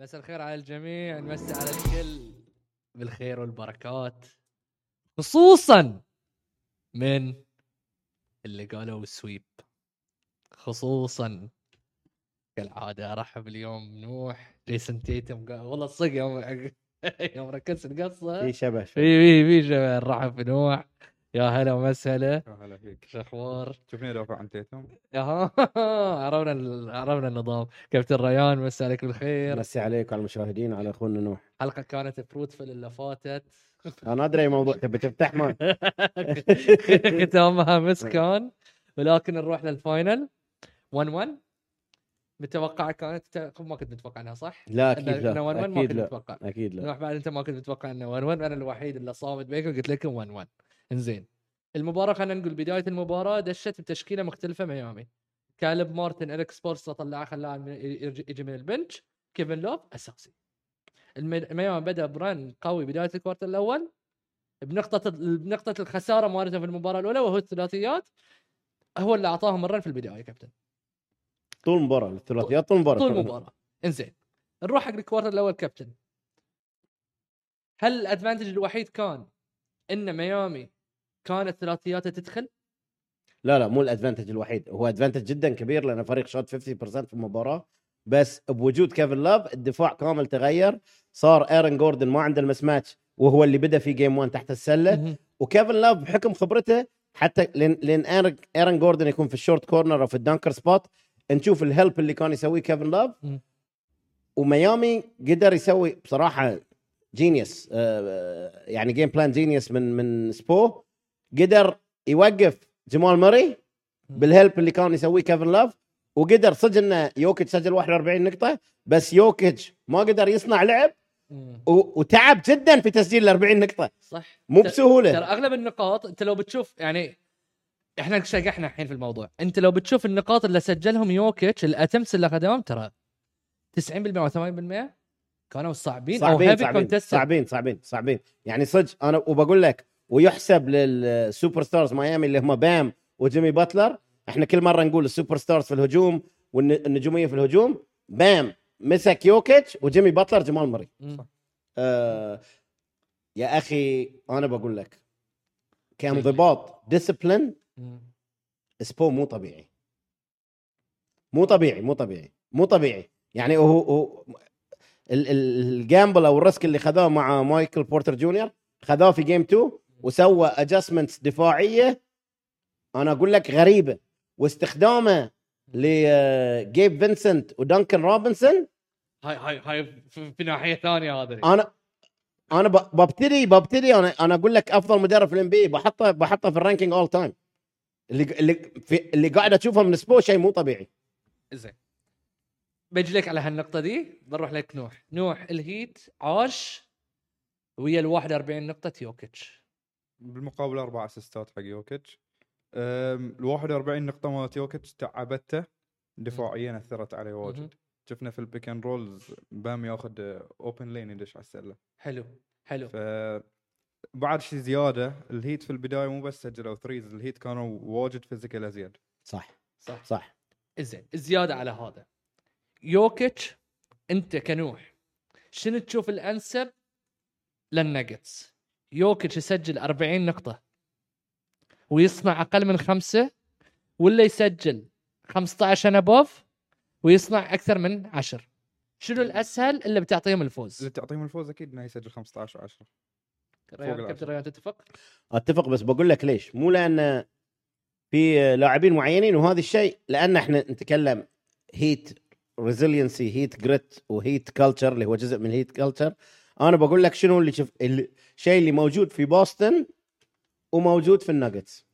مساء الخير على الجميع. نمسي على الكل بالخير والبركات خصوصا من اللي قالوا سويب. خصوصا كالعادة ارحب اليوم نوح. جيسون تيتم قال والله صدق يوم يوم ركزت القصة. في شبه في في في شباب نرحب بنوح يا هلا ومسهلا. يا هلا فيك. شو أخبار؟ شوفني دافع عن تيتم أها عرفنا ال- عرفنا النظام. كابتن ريان مساء عليك بالخير. مسي عليك وعلى المشاهدين وعلى أخونا نوح. حلقة كانت fruitful اللي فاتت. أنا أدري أي موضوع تبي تفتح ما. ختامها مس كان ولكن نروح لل final 1 1 متوقعه كانت أنت ما كنت متوقع إنها صح؟ لا أكيد إن- إن 1 لا 1 ما أكيد كنت لا. متوقع. أكيد لا. نروح بعد أنت ما كنت متوقع إنه 1 1 أنا الوحيد اللي صامت بينكم قلت لكم 1 1 إنزين. المباراة خلينا نقول بداية المباراة دشت بتشكيلة مختلفة ميامي. كالب مارتن اريك سبولسترا طلعه خلاه يجي من ال bench. كيفن لوف أساسي. ميامي بدأ ب run قوي بداية ال quarter الأول. بنقطة بنقطة الخسارة مالته في المباراة الأولى وهو الثلاثيات. هو اللي أعطاهم ال run في البداية كابتن. طول المباراه الثلاثيات طول المباراه طول المباراه إنزين. نروح حق ال quarter الأول كابتن. هل ال advantage الوحيد كان إن ميامي كانت ثلاثياته تدخل؟ لا لا مو ال advantage الوحيد. هو advantage جدا كبير لأن فريق shoot 50% في المباراة. بس بوجود كيفن لاف الدفاع كامل تغير. صار إيرن جوردن ما عنده ال mismatch وهو اللي بدأ في game 1 تحت السلة. وكيفن لاف بحكم خبرته حتى لين لين ايرن جوردن يكون في ال short corner أو في ال dunker spot. نشوف ال help اللي كان يسويه كيفن لاف. وميامي قدر يسوي بصراحة genius يعني game plan genius من من سبو قدر يوقف جمال ماري بال help اللي كان يسويه كيفن لاف وقدر صدق انه يوكيتش سجل 41 نقطة بس يوكيتش ما قدر يصنع لعب وتعب جدا في تسجيل ال 40 نقطة. صح. مو بسهولة. ترى أغلب النقاط أنت لو بتشوف يعني إحنا شقحنا الحين في الموضوع. أنت لو بتشوف النقاط اللي سجلهم يوكيتش ال attempts اللي اخذهم ترى 90% أو 80% كانوا صعبين, أو صعبين heavy صعبين صعبين صعبين صعبين. يعني صدق أنا وبقول لك ويحسب لل superstars ميامي اللي هم بام وجيمي باتلر إحنا كل مرة نقول ال superstars في الهجوم والنجوميه في الهجوم بام مسك يوكيتش وجيمي باتلر جمال مري. آه يا أخي أنا بقول لك كانضباط discipline سبو مو طبيعي. مو طبيعي مو طبيعي مو طبيعي. يعني هو, هو ال- ال- ال gamble أو ال risk اللي خذاه مع مايكل بورتر جونيور خذاه في game 2 وسوى adjustments دفاعية أنا أقول لك غريبة. واستخدامه لجيب فينسنت ودانكن روبنسون. هاي هاي هاي في, ناحية ثانية هذا أنا أنا ببتدي ببتدي أنا أنا أقول لك أفضل مدرب في ال NBA بحطه بحطه في ال ranking all time اللي اللي في اللي قاعد أشوفه من سبو شيء مو طبيعي. زين. بجي لك على هالنقطة دي بنروح لك نوح. نوح الهيت عاش ويا ال 41 نقطة يوكيتش بالمقابل أربع assist ات حق يوكيتش. ال 41 نقطة مالت يوكيتش تعبته دفاعيا أثرت عليه. واجد. شفنا في ال pick and rolls بام ياخذ open lane يدش على السلة. حلو حلو. ف بعد شيء زيادة الهيت في البداية مو بس سجلوا threes الهيت كانوا واجد physical أزيد. صح صح. صح. زين زيادة على هذا. يوكيتش أنت كنوح شنو تشوف الأنسب للناجتس يوكيتش يسجل 40 نقطة ويصنع أقل من خمسة ولا يسجل 15 and above ويصنع أكثر من 10 شنو الأسهل اللي بتعطيهم الفوز؟ اللي تعطيهم الفوز أكيد إنه يسجل 15 10 ريان العشرة. كابتن ريان تتفق؟ أتفق بس بقول لك ليش؟ مو لأن في لاعبين معينين وهذا الشيء لأن إحنا نتكلم Heat resiliency Heat grit و Heat culture اللي هو جزء من Heat culture أنا بقول لك شنو اللي شوف الشيء اللي موجود في بوسطن وموجود في الناجتس.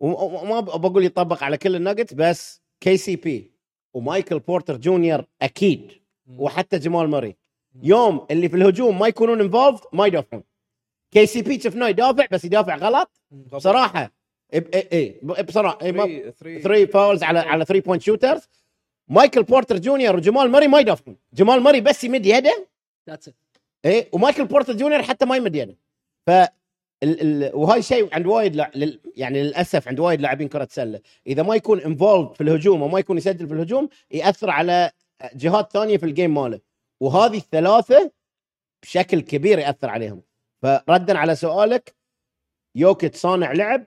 وما بقول يطبق على كل الناجتس بس KCP ومايكل بورتر جونيور أكيد وحتى جمال ماري يوم اللي في الهجوم ما يكونون involved ما يدافعون. KCP شفناه يدافع بس يدافع غلط. بصراحة إيه بصراحة إيه ما- 3 fouls على على 3 point shooters مايكل بورتر جونيور وجمال ماري ما يدافعون. جمال ماري بس يمد يده. It. إيه؟ ومايكل بورتر جونيور حتى ما يمد ف ال ال وهاي شيء عند وايد لع... لل... يعني للأسف عند وايد لاعبين كرة سلة. إذا ما يكون involved في الهجوم وما يكون يسجل في الهجوم يأثر على جهات ثانية في ال game ماله. وهذه الثلاثة بشكل كبير يأثر عليهم. فردا على سؤالك يوكيتش صانع لعب؟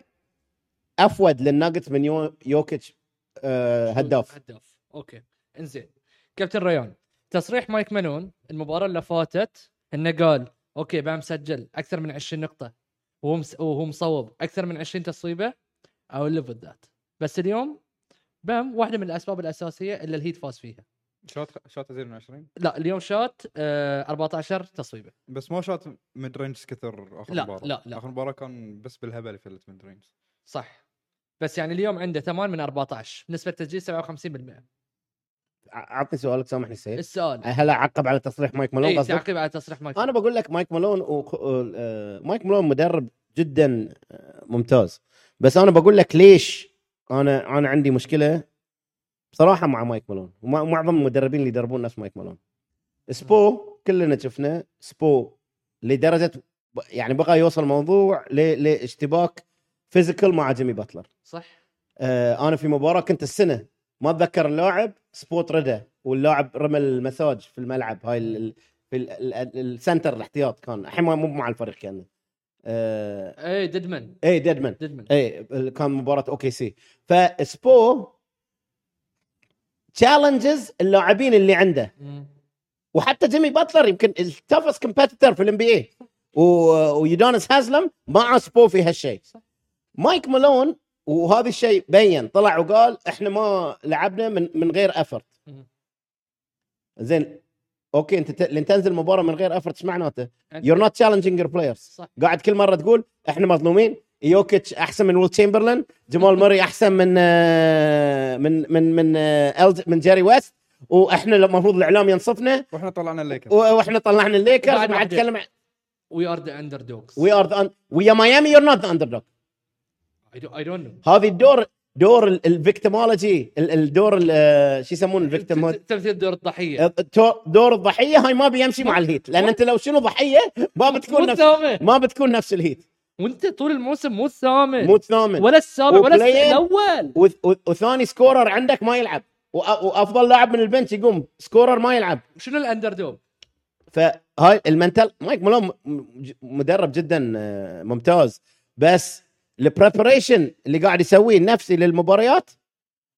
أفيد للناجتس من يو- يوكيتش آه هداف. هداف. okay. إنزين. كابتن ريان تصريح مايك مالون المباراة اللي فاتت إنه قال okay بام سجل أكثر من 20 نقطة. وهو مس... وهو مصوب أكثر من 20 تصويبة. أو اللي ذات بس اليوم بام واحدة من الأسباب الأساسية اللي الهيت فاز فيها. شوت شوت زين من 20 لا اليوم شات آه 14 تصويبة. بس ما شوت mid range كثر آخر لا، مباراة. لا، لا. آخر مباراة كان بس بالهبل يفلت mid range صح. بس يعني اليوم عنده 8 من 14 نسبة تسجيل 57% أعطني سؤالك سامحني سيد السؤال. هل أعقب على تصريح مايك مالون اي؟ تعقيب على تصريح مايك أنا بقول لك مايك مالون و... مايك مالون مدرب جدا ممتاز. بس أنا بقول لك ليش أنا أنا عندي مشكلة بصراحة مع مايك مالون. ومع- ومعظم المدربين اللي يدربون نفس مايك مالون. سبو كلنا شفنا سبو لدرجة يعني بقى يوصل الموضوع ل... لاشتباك physical مع جيمي باتلر. صح. آه، أنا في مباراة كنت السنة ما أتذكر اللاعب سبو طرده واللاعب رمى المساج في الملعب. هاي ال- في ال- ال- ال- ال center الاحتياط كان. الحين مو مع الفريق كان آه، اي ديدمان. اي ديدمان. ديدمان. اي كان مباراة OKC. فسبو challenges اللاعبين اللي عنده. مم. وحتى جيمي باتلر يمكن ال toughest competitor في ال NBA ويودونيس هازلم مع سبو في هالشيء. مايك مالون وهذا الشيء بين طلع وقال إحنا ما لعبنا من من غير effort. زين okay أنت ت... لين تنزل مباراة من غير effort إيش معناته؟ you're not challenging your players قاعد كل مرة تقول إحنا مظلومين. يوكيتش أحسن من ويل تشامبرلين. جمال ماري أحسن من آه، من من من آه، من جيري ويست. وإحنا المفروض الإعلام ينصفنا. وإحنا طلعنا الليكرز وإحنا طلعنا الليكرز بعد. نتكلم we are the underdogs we are ويا ميامي you're not the underdog I don't know هذه الدور دور ال victimology الدور ال- آه، شو يسمون ال victim تمثيل دور الضحية. دور الضحية هاي ما بيمشي مع الهيت لأن أنت لو شنو ضحية ما بتكون نفس ما بتكون نفس الهيت. وانت طول الموسم مو الثامن. مو الثامن. ولا السابع ولا. الأول. وث- وث- وثاني scorer عندك ما يلعب. وأفضل لاعب من ال bench يقوم scorer ما يلعب. شنو ال underdog؟ فهاي ال mental مايك مالون مدرب جدا آه، ممتاز. بس ال preparation اللي قاعد يسويه النفسي للمباريات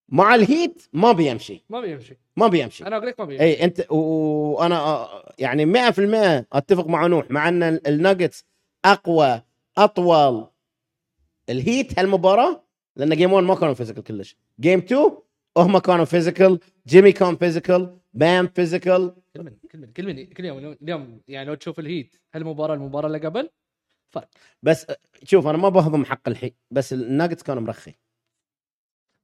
مع الهيت ما بيمشي. ما بيمشي. ما بيمشي. أنا أقول لك ما بيمشي. اي أنت وأنا آه، يعني 100% أتفق مع نوح مع أن الناجتس أقوى أطول الهيت هالمباراة لأن game 1 ما كانوا physical كلش. game 2 هم كانوا physical جيمي كان physical بام physical كل من كل من كل من كل يوم اليوم يعني لو تشوف الهيت هالمباراة المباراة اللي قبل بس شوف أنا ما بهضم حق الحين بس الناجتس كانوا مرخي.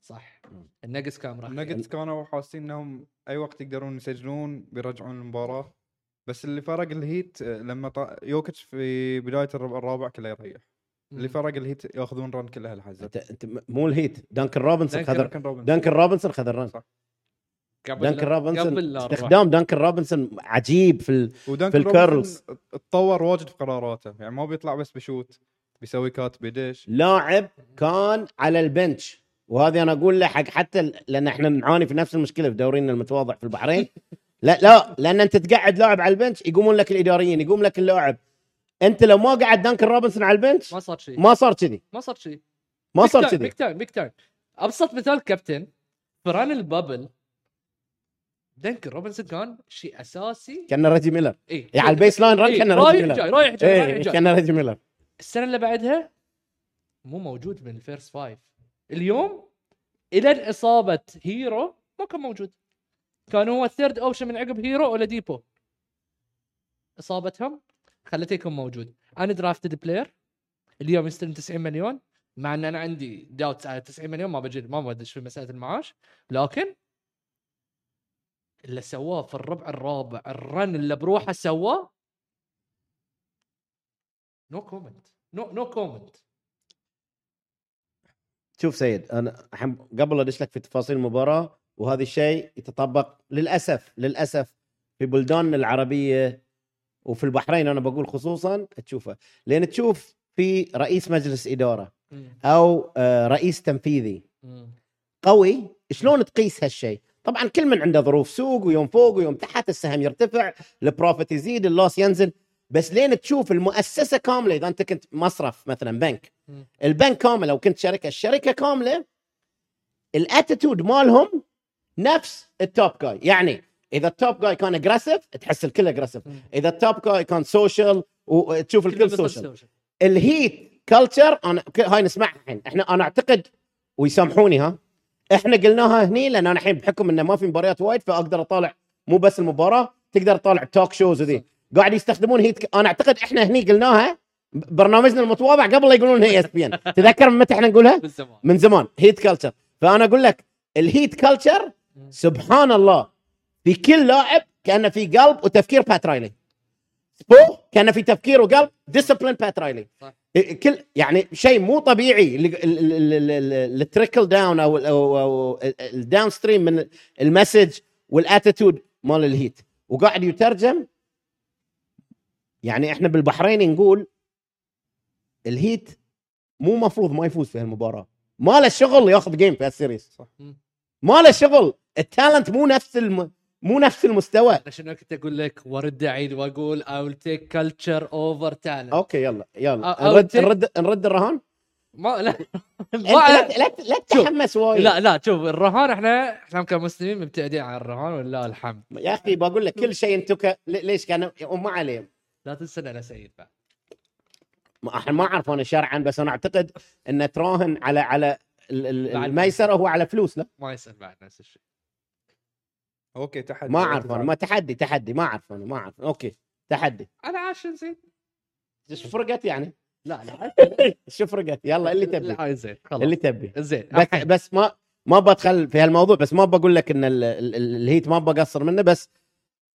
صح. النقص كان راح النجتس كانوا حاسين إنهم أي وقت يقدرون يسجلون بيرجعون المباراة. بس اللي فرق الهيت لما طا... يوكيتش في بداية الربع الرابع كله يريح. اللي فرق الهيت ياخذون run كلها الحزه أنت مو الهيت. دانكن روبنسون خذ. دانكن روبنسون خذ ال run. صح. قبل دانكن روبنسون. استخدام دانكن روبنسون عجيب في ال... ودانكن في ال curls. تطور واجد في قراراته. يعني ما بيطلع بس بشوت بيسوي cut بيدش. لاعب كان على ال bench. وهذه أنا أقول له حق حتى لأن إحنا نعاني في نفس المشكلة في دورينا المتواضع في البحرين. لا لا لأن أنت تقعد لاعب على ال bench يقومون لك الإداريين يقوم لك اللاعب. أنت لو ما قعد دانكن روبنسون على البنش ما صار شيء. ما صار كذي. ما صار شيء. ما صار كذي. big time big time أبسط مثال كابتن. فران ال bubble. دنكن روبنسون كان شيء أساسي. كان ريجي ميلر. اي يعني على ال baseline run إيه، كان ريجي رايح ميلر. جاي رايح جاي رايح إيه جاي. كان ريجي ميلر. السنة اللي بعدها مو موجود من ال first five اليوم إلى إصابة هيرو ما كان موجود. كان هو ال third option من عقب هيرو واولاديبو إصابتهم خلته يكون موجود. undrafted player اليوم يستلم 90 مليون. مع إن أنا عندي doubts على 90 مليون ما بجي ما بدش في مسألة المعاش. لكن اللي سواه في الربع الرابع ال run اللي بروحه سواه؟ no comment no no comment شوف سيد أنا الحين قبل لا أدش لك في تفاصيل المباراة وهذا الشيء يتطبق للأسف للأسف في بلداننا العربية وفي البحرين أنا بقول خصوصا تشوفه. لأن تشوف في رئيس مجلس إدارة أو آه، رئيس تنفيذي قوي شلون تقيس هالشيء؟ طبعا كل من عنده ظروف سوق ويوم فوق ويوم تحت السهم يرتفع ال profit يزيد ال loss ينزل بس لين تشوف المؤسسة كاملة إذا أنت كنت مصرف مثلا بنك. البنك كامل أو كنت شركة الشركة كاملة ال attitude مالهم نفس ال top guy يعني إذا ال top guy كان aggressive تحس الكل aggressive. إذا ال top guy كان social وتشوف الكل social. ال Heat culture أنا هاي نسمعها الحين إحنا أنا أعتقد ويسامحوني ها إحنا قلناها هني لأن أنا الحين بحكم إنه ما في مباريات وايد فأقدر أطالع مو بس المباراة تقدر تطالع ال talk shows وذي. قاعد يستخدمون Heat. أنا أعتقد إحنا هني قلناها برنامجنا المتواضع قبل لا يقولون ESPN تذكر من متى إحنا نقولها؟ بالزمان من زمان. Heat culture فأنا أقول لك ال Heat culture سبحان الله في كل لاعب كأنه في قلب وتفكير بات رايلي سبو كان في تفكير وقلب discipline بات رايلي. كل يعني شيء مو طبيعي ال trickle down أو أو أو ال downstream من ال message وال attitude مال ال Heat وقاعد يترجم يعني إحنا بالبحرين نقول ال Heat مو مفروض ما يفوز في هالمباراة. ما له شغل ياخذ game في هال series. صح. ما له شغل. ال talent مو نفس الم... مو نفس المستوى. شنو كنت أقول لك؟ وارد اعيد وأقول I will take culture over talent. أوكي يلا يلا. نرد نرد نرد الرهان؟ ما لا. ما لا لا. تتحمس وايد. لا لا شوف الرهان إحنا إحنا كمسلمين مبتعدين عن الرهان ولله الحمد يا أخي بقول لك كل شيء أنتم. ليش؟ كان وما عليهم. لا تنسى أنا سيد بعد. ما إحنا ما أعرف أنا شرعا بس أنا أعتقد ان تراهن على على الميسرة هو على فلوس لا؟ ما يصير بعد نفس الشيء. أوكي تحدي. ما أعرف أنا ما تحدي تحدي ما أعرف أنا ما أعرف. أوكي تحدي. أنا عاشر زين. إيش فرقت يعني؟ لا لا. شو فرقت؟ يلا اللي تبي. لا زين خلاص. اللي تبي. زين بس. بس ما ما بدخل في هالموضوع بس ما بقول لك إن ال- ال- ال- ال Heat ما بقصر منه بس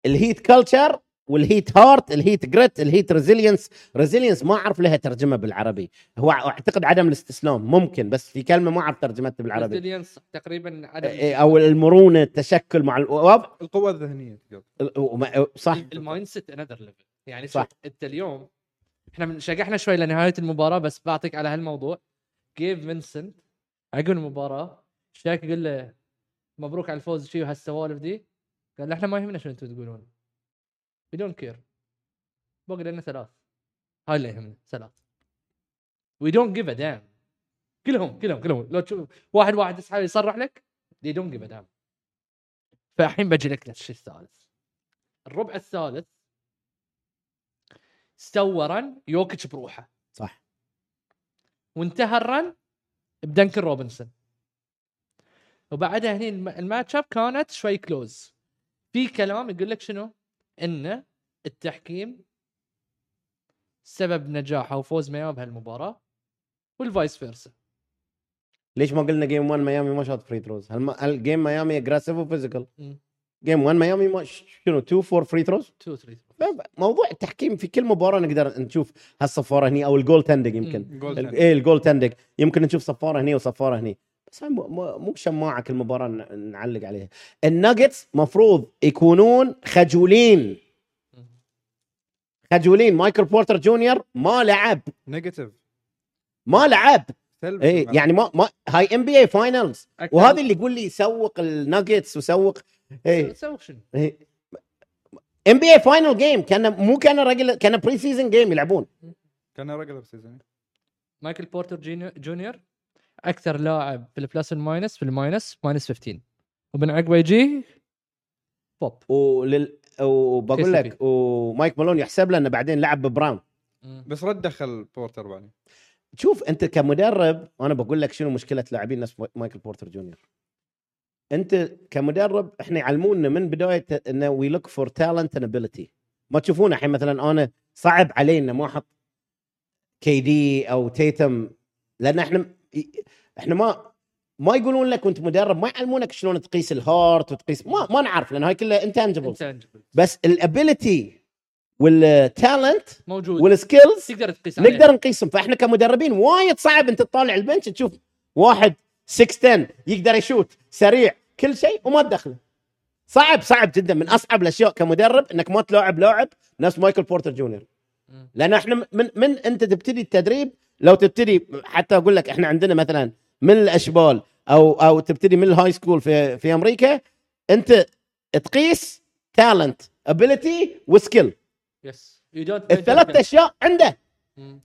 ال Heat culture وال Heat heart ال Heat grit ال Heat resilience resilience ما أعرف لها ترجمة بالعربي. هو أعتقد عدم الاستسلام ممكن بس في كلمة ما أعرف ترجمتها بالعربي. Resilience تقريبا عدم إيه، أو المرونة التشكل مع الوضع القوة الذهنية صح. ال mindset another level يعني صح. أنت اليوم إحنا شقحنا شوي لنهاية المباراة بس بعطيك على هالموضوع. جيب فينسنت عقب المباراة شاك يقول له مبروك على الفوز شي وهالسوالف دي. قال له إحنا ما يهمنا شو أنتم تقولون. we don't care باقي لنا ثلاث. هاي اللي يهمنا ثلاث. we don't give a damn كلهم كلهم كلهم. لو تشوف واحد واحد يصرح لك they don't give a damn فالحين بجي لك للشيء الثالث. الربع الثالث سوى run يوكيتش بروحه. صح. وانتهى ال run بدنكن روبنسون. وبعدها هني الم- ال match up كانت شوي close في كلام يقول لك شنو؟ إن التحكيم سبب نجاحه وفوز ميامي بهالمباراة وال vice versa. ليش ما قلنا game 1 ميامي ما شاط free throws هل, هل game ميامي aggressive و physical. game 1 ميامي ما شنو 2 4 free throws 2 3 موضوع التحكيم في كل مباراة نقدر نشوف هالصفارة هني أو ال goaltending يمكن. إيه ال goaltending يمكن نشوف صفارة هني وصفارة هني. بس مو- مو مو شماعه كل مباراه نعلق عليها. الناجتس مفروض يكونون خجولين. خجولين. مايكل بورتر جونيور ما لعب. negative. ما لعب. إيه يعني ما ما هاي NBA finals وهذا اللي يقول لي يسوق الناجتس وسوق إيه. سووا شنو؟ NBA final game كان مو كان regular كان preseason game يلعبون. كان regular season مايكل بورتر جونيور أكثر لاعب في ال plus وال minus في ال minus minus 15 ومن عقبه يجي بوب. ولل وبقول. لك ومايك مالون يحسب له انه بعدين لعب ببراون بس رد دخل بورتر بعدين. شوف أنت كمدرب أنا بقول لك شنو مشكلة لاعبين نفس مايكل بورتر جونيور. أنت كمدرب إحنا يعلمونا من بداية انه we look for talent and ability ما تشوفون الحين مثلا أنا صعب علي انه ما أحط KD أو تيتم لأن إحنا إحنا ما ما يقولون لك وأنت مدرب ما يعلمونك شلون تقيس ال heart وتقيس ما ما نعرف لأن هاي كلها intangible. بس ال ability وال talent موجود وال skills تقدر تقيس. نقدر نقيسهم فإحنا كمدربين وايد صعب أنت تطالع ال bench تشوف واحد 6 10 يقدر يشوت سريع كل شيء وما تدخله صعب صعب جدا من أصعب الأشياء كمدرب إنك ما تلاعب لاعب نفس مايكل بورتر جونيور. لأن إحنا من من أنت تبتدي التدريب لو تبتدي حتى أقول لك إحنا عندنا مثلا من الأشبال أو أو تبتدي من ال high school في في أمريكا أنت تقيس talent ability و skill yes الثلاث أشياء عنده. مم.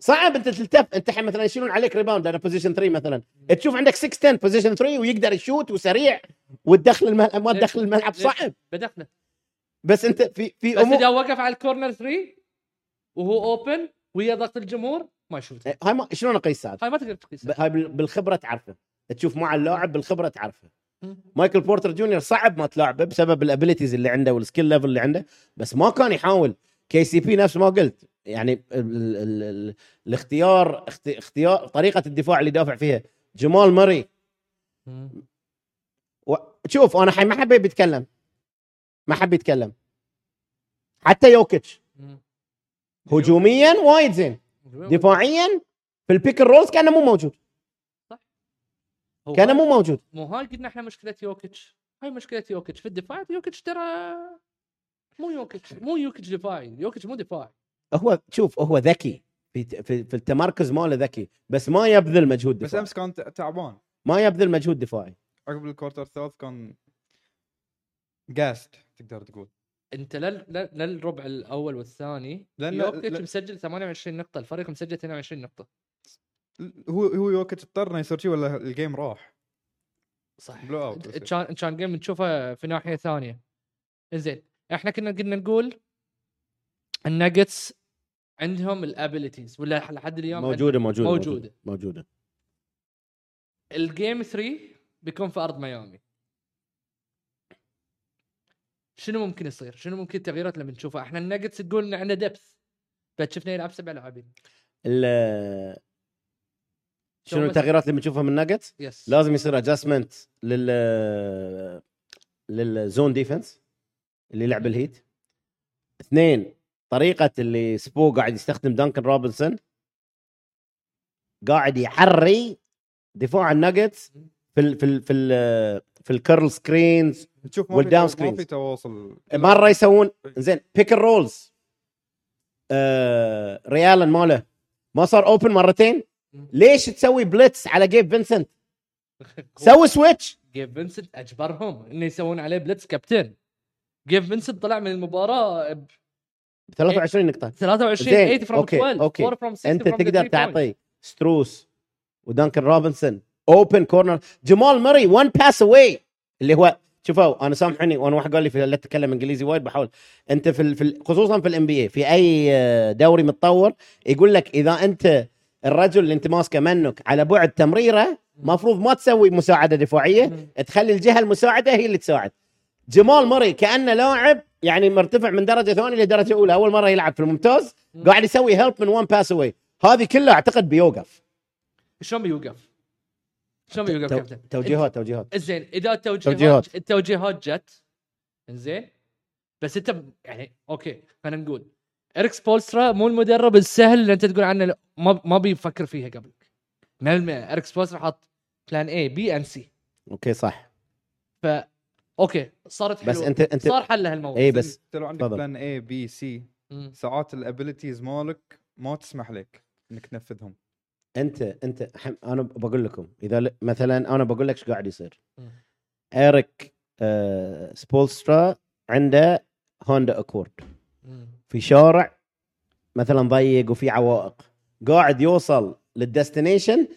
صعب أنت تلتف أنت الحين مثلا يشيلون عليك rebound أنا position 3 مثلا. تشوف عندك 6 10 position 3 ويقدر يشوت وسريع وتدخل الملعب ما تدخل الملعب؟ صعب. بدخله بس أنت في في بس أمور إذا وقف على ال corner 3 وهو open ويا ضغط الجمهور ما يشوت هاي ما شلون اقيس هذا؟ هاي ما تقدر تقيسها ب- هاي بال- بالخبرة تعرفه. تشوف مع اللاعب بالخبرة تعرفه. مايكل بورتر جونيور صعب ما تلاعبه بسبب ال abilities اللي عنده وال skill level اللي عنده بس ما كان يحاول. KCP نفس ما قلت. يعني ال ال ال ال الاختيار اخت- اختيار طريقة الدفاع اللي دافع فيها. جمال ماري مم. و... شوف أنا حي ما حبيت يتكلم ما حب يتكلم حتى يوكيتش. هجوميا وايد زين. دفاعيا في ال pick rolls كأنه مو موجود. هو كان هاي- مو موجود. مو هاي قلنا إحنا مشكلة يوكيتش. هاي مشكلة يوكيتش. في الدفاع يوكيتش ترى مو يوكيتش. مو يوكيتش دفاعي. يوكيتش مو دفاعي. هو شوف هو ذكي. في في, في التمركز ماله ذكي. بس ما يبذل مجهود بس دفاعي. أمس كان تعبان. ما يبذل مجهود دفاعي. عقب ال quarter الثالث كان just تقدر تقول. انت لل... لل... للربع الأول والثاني لأن- يوكيتش لا- مسجل 28 نقطة الفريق مسجل 22 نقطة. هو هو يوكيتش اضطر إنه يصير شيء ولا ال game راح؟ صح. blowout. كان كان game نشوفه في ناحية ثانية. زين إحنا كنا قلنا نقول الناجتس عندهم ال abilities ولا لحد اليوم موجودة موجودة موجودة. موجودة. ال game 3 بيكون في أرض ميامي. شنو ممكن يصير؟ شنو ممكن التغييرات اللي بنشوفها؟ إحنا الناجتس تقول إن عنده depth فشفنا يلعب سبع لاعبين. ال- شنو التغييرات اللي بنشوفها من ناجتس yes لازم يصير adjustment لل لل zone defense اللي لعب الهيت اثنين طريقة اللي سبو قاعد يستخدم دانكن روبنسون قاعد يحري دفاع الناجتس في ال في ال في ال في ال curl screens تشوف وال down to- ما. في تواصل. مره يسوون زين pick rolls آه ريالن ماله. ما صار open مرتين؟ ليش تسوي blitz على جيب فينسنت سوي switch جيب فينسنت أجبرهم إنه يسوون عليه blitz كابتن جيب فينسنت طلع من المباراة ب 23 نقطة. 23 زين، 8 from أوكي، 12 أوكي. 4 from 6 أنت تقدر تعطي ستروس ودانكن روبنسون open corner جمال ماري one pass away اللي هو شوفوا أنا سامحني وأنا واحد قال لي في لا تتكلم إنجليزي وايد بحاول. أنت في ال- في ال- خصوصا في ال NBA في أي آه، دوري متطور يقول لك إذا أنت الرجل اللي أنت ماسكه منك على بعد تمريره مفروض ما تسوي مساعدة دفاعية تخلي الجهة المساعدة هي اللي تساعد. جمال ماري كأنه لاعب يعني مرتفع من درجة ثانية لدرجة أولى. أول مرة يلعب في الممتاز قاعد يسوي help من one pass away هذه كلها أعتقد بيوقف. شلون بيوقف؟ شلون بيوقف كابتن؟ توجيهات توجيهات زين إذا التوجيهات توجيهات. التوجيهات جت زين بس أنت يعني أوكي خلينا نقول إريك سبولسترا مو المدرب السهل اللي أنت تقول عنه ما ما بيفكر فيها قبلك 100% إريك سبولسترا حط plan A B and C أوكي صح ف أوكي صارت بس حلوة. انت انت صار حل الموضوع اي بس انت لو عندك تفضل. plan A B C. ساعات ال abilities مالك ما تسمح لك إنك تنفذهم أنت أنت أنا بقول لكم إذا مثلا أنا بقول لك إيش قاعد يصير. إيريك آه سبولسترا عنده هوندا أكورد. في شارع مثلا ضيق وفي عوائق قاعد يوصل لل destination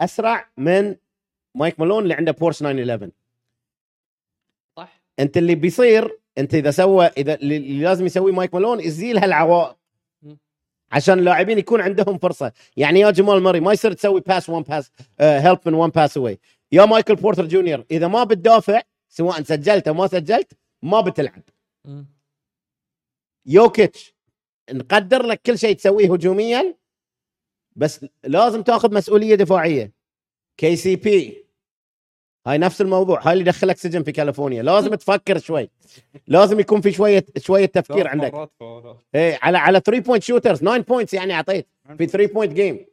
أسرع من مايك مالون اللي عنده بورش 911 صح أنت اللي بيصير أنت إذا سوى إذا اللي لازم يسويه مايك مالون يزيل هالعوائق. عشان اللاعبين يكون عندهم فرصة. يعني يا جمال ماري ما يصير تسوي pass one pass help من one pass away يا مايكل بورتر جونيور إذا ما بتدافع سواء سجلت أو ما سجلت ما بتلعب. يوكيتش نقدر لك كل شيء تسويه هجوميا بس لازم تاخذ مسؤولية دفاعية. KCP هاي نفس الموضوع هاي اللي دخلك سجن في كاليفورنيا. لازم تفكر شوي. لازم يكون في شوية شوية تفكير عندك. إيه على على 3 point shooters 9 points يعني أعطيت. في 3 point game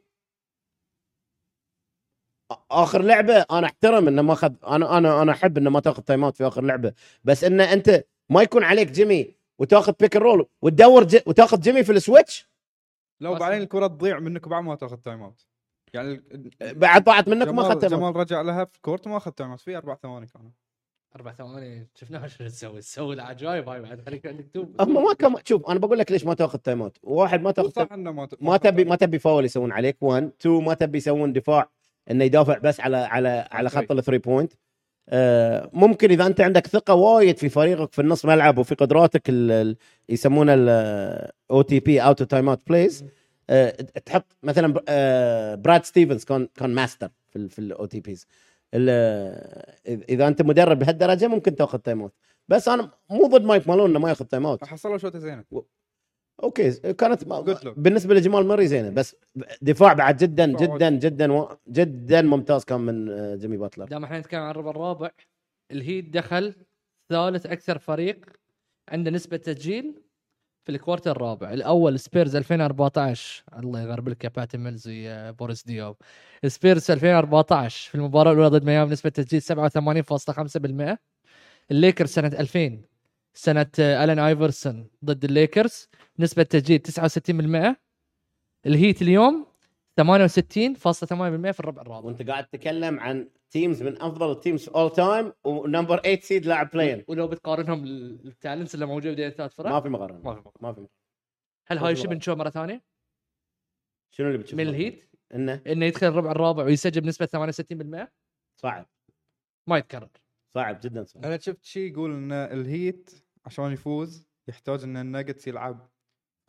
آخر لعبة أنا أحترم إنه ما اخذ أنا أنا أنا أحب إنه ما تاخذ timeout في آخر لعبة. بس انه أنت ما يكون عليك جيمي وتاخذ pick roll وتدور ج... وتاخذ جيمي في ال switch؟ لو. بعدين الكرة تضيع منك بعد ما تاخذ timeout يعني ال- بعد ضاعت منك ما أخذت timeout جمال رجع لها في court ما اخذ timeout في أربع ثواني كانوا. أربع ثواني شفناها شو تسوي تسوي العجايب هاي بعد خليك عندك توب. هم ما كم شوف أنا بقول لك ليش ما تأخذ timeout واحد ما تأخذ صح انه ما ما تبي ما تبي فاول يسوون عليك. 1 2 ما تبي يسوون دفاع إنه يدافع بس على على على خط ال three point آه، ممكن إذا أنت عندك ثقة وايد في فريقك في النص ملعب وفي قدراتك ال- ال- يسمونه ال OTP out timeout plays تحط مثلا بر- آه، براد ستيفنز كان كان ماستر في في ال OTPs إذا أنت مدرب بهالدرجة ممكن تأخذ time-out بس أنا مو ضد مايك مالون إنه ما يأخذ time-out حصلوا شوطة زينة. okay كانت. بالنسبة لجمال مري زينة بس دفاع بعد جدا جدا جدا و- جدا ممتاز كان من آه، جيمي باتلر. دام إحنا نتكلم عن الربع الرابع الهيت دخل ثالث أكثر فريق عنده نسبة تسجيل في ال quarter الرابع. الأول سبيرز 2014 الله يغرب لك يا باتي ميلز يا بوريس ديوب سبيرز 2014 في المباراة الأولى ضد ميامي نسبة تسجيل 87.5% الليكرز سنة 2000 سنة الين آيفرسون ضد الليكرز نسبة تسجيل 69% الهيت اليوم 68.8% في الربع الرابع. وانت قاعد تتكلم عن teams من أفضل ال teams all time و number 8 seed لاعب play-in ولو بتقارنهم ال talents اللي موجود بين الثلاث فرق؟ ما في مقارنة. ما في مقارنة. ما في هل هاي شيء بنشوفه مرة ثانية؟ شنو اللي بتشوف من الهيت إنه؟ إنه يدخل الربع الرابع ويسجل بنسبة 68% صعب. ما يتكرر. صعب جدا صعب. أنا شفت شيء يقول إن الهيت عشان يفوز يحتاج إن الناجتس يلعب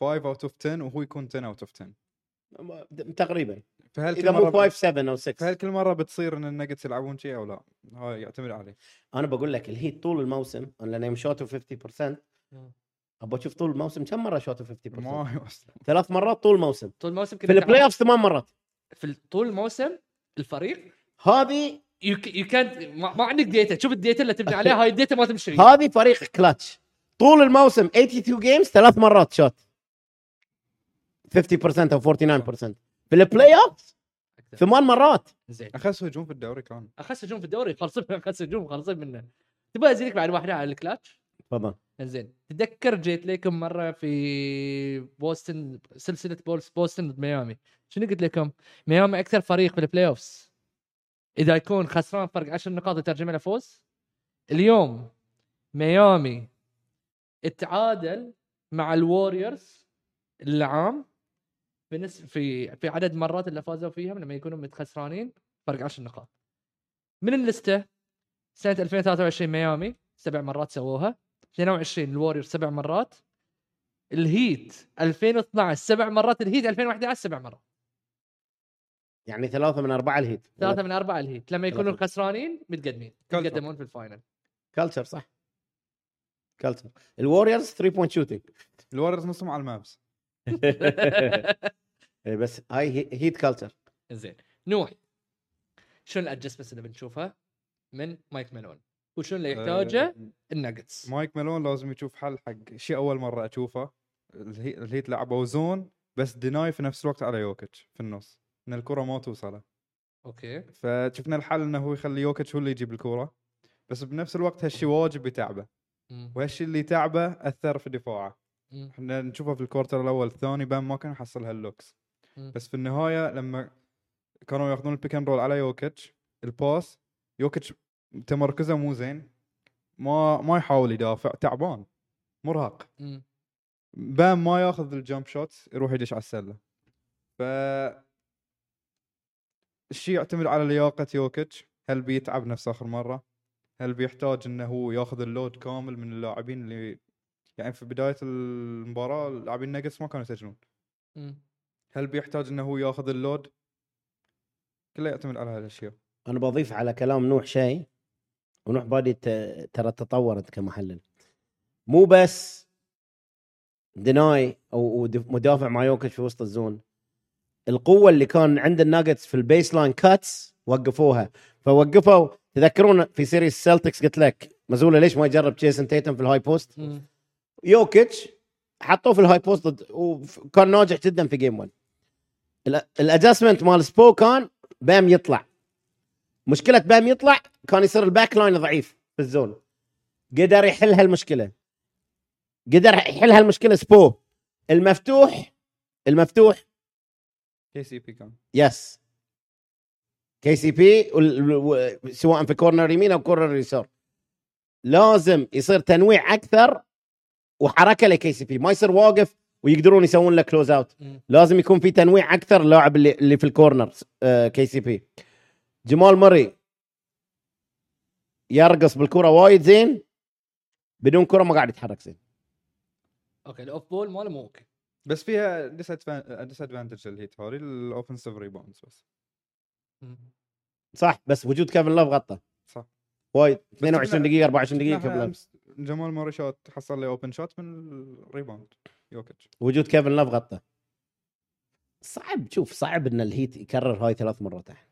5 out of 10 وهو يكون 10 out of 10 تقريبا. فهل إذا كل مو مرة 5 7 أو 6 فهل كل مرة بتصير إن الناجتس يلعبون شيء أو لا؟ هاي يعتمد عليه. أنا بقول لك الهيت طول الموسم لأن يوم شوتوا 50% أبغى أشوف طول الموسم كم مرة شوتوا 50% ما يوصل ثلاث مرات طول الموسم طول الموسم في ال playoff ثمان مرات. في طول الموسم الفريق؟ هذه يو كانت ما, ما عندك data شوف ال data اللي تبني عليها هاي ال data ما تمشي. هذه فريق كلاتش طول الموسم 82 games ثلاث مرات شوت 50% أو 49% في ال playoff ثمان مرات. زين. اخس هجوم في الدوري كان. اخس هجوم في الدوري؟ خلصين اخس هجوم خلصين منه. تبغى أزيدك بعد واحدة على الكلاتش؟ تفضل. زين. تذكر جيت لكم مرة في بوسطن سلسلة بولس بوسطن ضد ميامي. شنو قلت لكم؟ ميامي أكثر فريق في ال playoffs إذا يكون خسران فرق 10 نقاط يترجم له فوز اليوم ميامي اتعادل مع الوريورز العام في نس في في عدد مرات اللي فازوا فيها لما يكونوا متخسرانين فرق 10 نقاط. من اللسته سنة 2023 ميامي سبع مرات سووها. 22 الوريورز سبع مرات. الهيت 2012 سبع مرات. الهيت 2011 سبع مرات. يعني ثلاثة من أربعة الهيت. ثلاثة من أربعة الهيت. لما يكونوا ثلاثة. خسرانين متقدمين. يتقدمون في الفاينل كلتشر صح. كلتشر الوريورز 3 بوينت شوتنج الورز نصهم على المابس. بس هاي هي- هيت culture زين. نوح شنو ال adjustments اللي بنشوفها؟ من مايك مالون وشنو اللي يحتاجه؟ آه، الناجتس مايك مالون لازم يشوف حل حق شيء أول مرة أشوفه. الهي- الهيت لعبوا zone بس deny في نفس الوقت على يوكيتش في النص. إن الكرة ما توصله. okay. فشفنا الحل إنه هو يخلي يوكيتش هو اللي يجيب الكرة. بس بنفس الوقت هالشيء واجب يتعبه. وهالشيء اللي تعبه أثر في دفاعه. إحنا نشوفه في ال quarter الأول الثاني بام ما كان يحصل هال looks. بس في النهاية لما كانوا ياخذون ال pick and roll على يوكيتش الباس يوكيتش تمركزه مو زين ما ما يحاول يدافع تعبان مرهق. بام ما ياخذ ال jump shot يروح يدش على السلة. ف الشيء يعتمد على لياقة يوكيتش هل بيتعب نفس آخر مرة؟ هل بيحتاج إنه هو ياخذ ال load كامل من اللاعبين اللي يعني في بداية المباراة اللاعبين ناجتس ما كانوا يسجلون. هل بيحتاج إنه هو ياخذ ال load؟ كله يعتمد على هالأشياء. أنا بضيف على كلام نوح شيء ونوح بادي ت- ترى تطورت كمحلل. مو بس deny أو مدافع مع يوكيتش في وسط ال zone. القوة اللي كان عند الناجتس في ال baseline cuts وقفوها. فوقفوا تذكرون في series سيلتكس قلت لك مازولا ليش ما يجرب جيسون تيتم في ال high post. يوكيتش حطوه في ال high post ضد وكان ناجح جدا في game 1 ال adjustment مال سبو كان بام يطلع. مشكلة بام يطلع كان يصير ال back line ضعيف في ال zone. قدر يحل هالمشكلة. قدر يحل هالمشكلة سبو. المفتوح المفتوح. كي سي بي كان يس كي سي بي سواء في corner يمين أو corner يسار. لازم يصير تنويع أكثر وحركة ل KCP ما يصير واقف ويقدرون يسوون له close out. لازم يكون في تنويع أكثر اللاعب اللي اللي في ال corner آه KCP جمال مري يرقص بالكرة وايد زين بدون كرة ما قاعد يتحرك زين. أوكي الاوف بول ماله مو أوكي. بس فيها ديس ادفانتج الهيت هوري الاوفنسيف ريباوندز بس. صح بس وجود كيفن لوف غطى. صح. وايد. شفنا- 22 دقيقة 24 دقيقة كيفن أمس جمال موري شوت حصل لي اوبن شوت من الريباوند يوكيتش. وجود كيفن لوف غطى. صعب شوف صعب إن الهيت يكرر هاي ثلاث مرات. الحين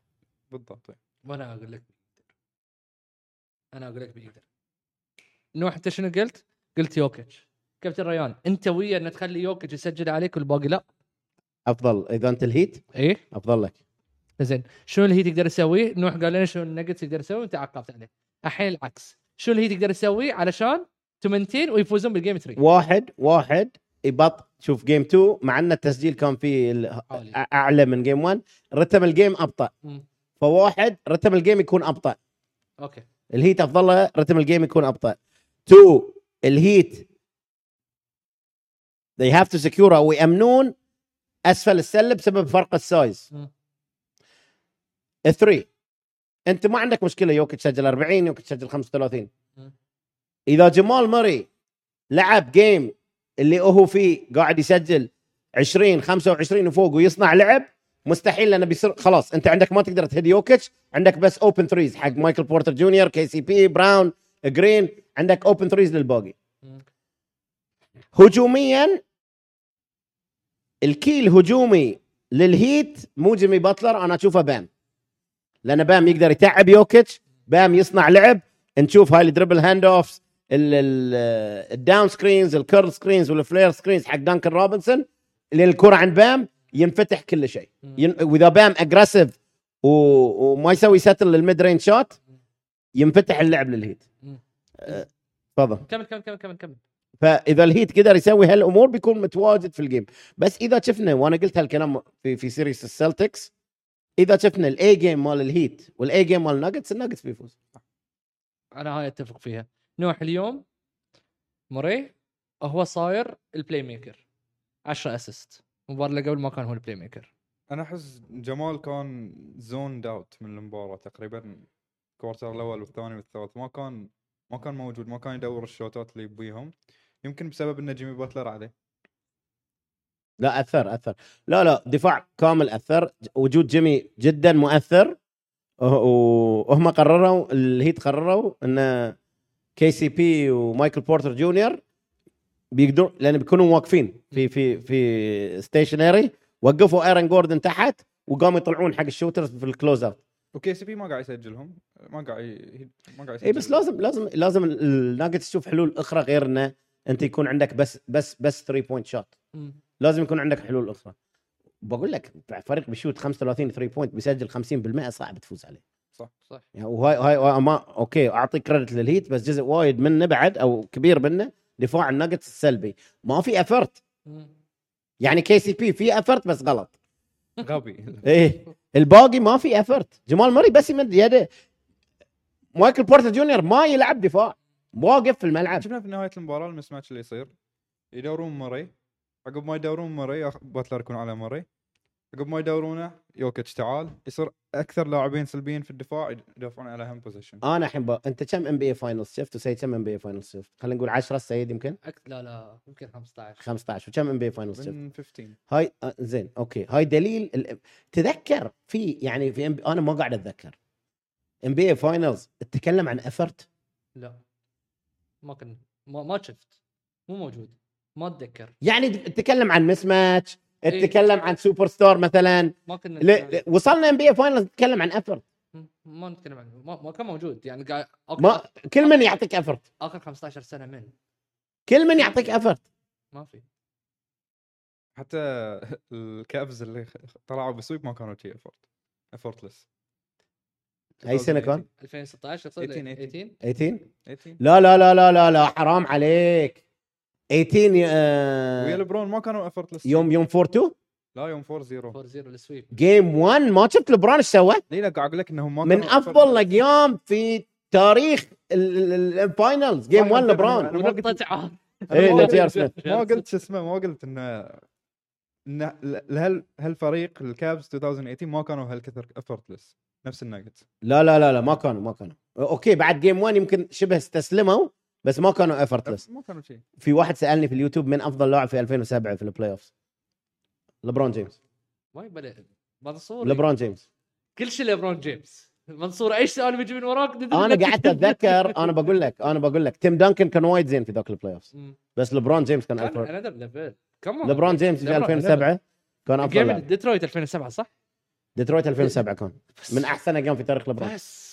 بالضبط إيه. وأنا أقول لك أنا أقول لك بيقدر نوح انت شنو قلت؟ قلت يوكيتش. كابتن ريان أنت ويا ان تخلي يوكيتش يسجل عليك والباقي لا. أفضل. إذا أنت ال Heat؟ إيه. أفضل لك. زين. شنو ال Heat يقدر يسويه؟ نوح قال لنا شنو النجتس يقدر يسوي وأنت عقبت عليه. الحين العكس. شنو ال Heat يقدر يسويه؟ علشان ت maintain ويفوزون بال game 3 واحد واحد يبط شوف game 2 مع إن التسجيل كان فيه. أعلى من game 1 رتم ال game أبطأ. فواحد رتم ال game يكون أبطأ okay ال Heat افضل له رتم ال game يكون أبطأ تو ال Heat they have to secure أو يامنون أسفل السله بسبب فرق ال size مم. ال three أنت ما عندك مشكلة يوكيتش يسجل 40 يوكيتش يسجل 35 مم. إذا جمال مري لعب game اللي هو فيه قاعد يسجل 20 25 وفوق ويصنع لعب مستحيل لأنه بيصير خلاص أنت عندك ما تقدر تهدي يوكيتش عندك بس open threes حق مايكل بورتر جونيور KCP براون جرين عندك open threes للباقي. هجوميا ال key الهجومي لل Heat مو جيمي باتلر أنا أشوفه بام لأن بام يقدر يتعب يوكيتش بام يصنع لعب نشوف هاي ال dribble hand-offs ال down screens ال curl screens وال flare screens حق دانكن روبنسون اللي الكره عند بام ينفتح كل شيء. وإذا بام aggressive. وما يسوي settle لل mid-range shot ينفتح اللعب لل Heat. أه، تفضل كمل كمل كمل كمل كمل فإذا ال Heat قدر يسوي هالأمور بيكون متواجد في ال game بس إذا شفنا وأنا قلت هالكلام في في series ال Celtics إذا شفنا الاي جيم مال الهيت والاي جيم مال الناجتس الناجتس بيفوز أنا هاي أتفق فيها نوح اليوم موري هو صاير ال playmaker 10 assist المباراه اللي قبل ما كان هو ال playmaker أنا أحس جمال كان zone out من المباراة تقريبا. ال quarter الأول والثاني والثالث. ما كان ما كان موجود ما كان يدور ال shotات اللي يبيهم. يمكن بسبب إن جيمي باتلر عليه. لا أثر أثر. لا لا دفاع كامل أثر. وجود جيمي جدا مؤثر. وهم قرروا ال Heat قرروا ان KCP ومايكل بورتر جونيور بيقدروا لأن بيكونوا واقفين في في في stationary وقفوا ايرن جوردن تحت وقاموا يطلعون حق ال shooters في ال close out و KCP ما قاعد يسجلهم. ما قاعد ي- ما قاعد يسجل اي بس لازم لازم لازم الناجتس تشوف حلول أخرى غير إنه أنت يكون عندك بس بس بس 3 point shot. لازم يكون عندك حلول أخرى. بقول لك فريق بي shoot 35 3 point بيسجل 50% صعب تفوز عليه. صح. صح. يعني وهاي هاي ما okay أعطي credit لل Heat بس جزء وايد منه بعد أو كبير منه دفاع الناجتس السلبي. ما في effort. يعني KCP في effort بس غلط. غبي. إيه. الباقي ما في effort جمال مري بس يمد يده. مايكل بورتر جونيور ما يلعب دفاع. واقف في الملعب. شفنا في نهاية المباراة ال mismatch اللي يصير. يدورون مري عقب ما يدورون مري باتلر يكون على مري عقب ما يدورونه يوكيتش تعال يصير أكثر لاعبين سلبيين في الدفاع يدافعون على هم position أنا الحين ب... أنت كم NBA finals شفت وسيد كم NBA finals شفت خلينا نقول 10 السيد يمكن؟ أك... لا لا يمكن 15 15 وكم NBA finals شفت من 15 هاي آه زين okay. هاي دليل ال... تذكر في يعني في NB... أنا ما قاعد أتذكر. NBA finals تتكلم عن effort لا. ما كنت ما, ما شفت. مو موجود. ما أتذكر. يعني تتكلم عن mismatch إيه. تتكلم عن سوبر ستار مثلا. ما كنا ل... ل- وصلنا NBA finals نتكلم عن effort. ما نتكلم عنه. ما, ما كان موجود. يعني قاعد okay. ما كل من يعطيك افرت آخر 15 سنة من. كل من يعطيك افرت ما في. حتى ال Cavs اللي خ- طلعوا ب sweep ما كانوا شي effort effortless اي سنة كان؟ 2016 يصير 18. 18 18 18 لا لا لا لا لا لا حرام عليك. 18 آه، ويا لبرون ما كانوا effortless يوم يوم 4 2 لا يوم 4 0 4 0 ال sweep game 1 ما شفت لبرون إيش سوى؟ ليه لا قاعد أقول لك إنهم ما من أفضل. الأيام في تاريخ ال finals game صح، 1 أنا- أنا لبرون ما قلت- ونقطة عار إيه، ما قلت- شو اسمه ما قلت ان إن ل- هل هالفريق ال Cavs 2018 ما كانوا هالكثر effortless نفس الناجتس لا لا لا لا ما كانوا ما كانوا. okay بعد game 1 يمكن شبه استسلموا. بس ما كانوا effortless ما كانوا شيء. في واحد سألني في اليوتيوب من أفضل لاعب في 2007 في ال playoffs لبرون جيمس. ما يبالي منصور. لبرون جيمس. كل شيء ليبرون جيمس. منصور أي سؤال بيجي من وراك؟ أنا قعدت أتذكر أنا بقول لك أنا بقول لك تيم دانكن كان وايد زين في ذاك ال playoffs مم. بس لبرون جيمس كان أفضل. لبرون جيمس في لبرون- 2007 كان أفضل game ديترويت 2007 صح؟ ديترويت 2007 كان. من أحسن أيام في تاريخ لبرون بس.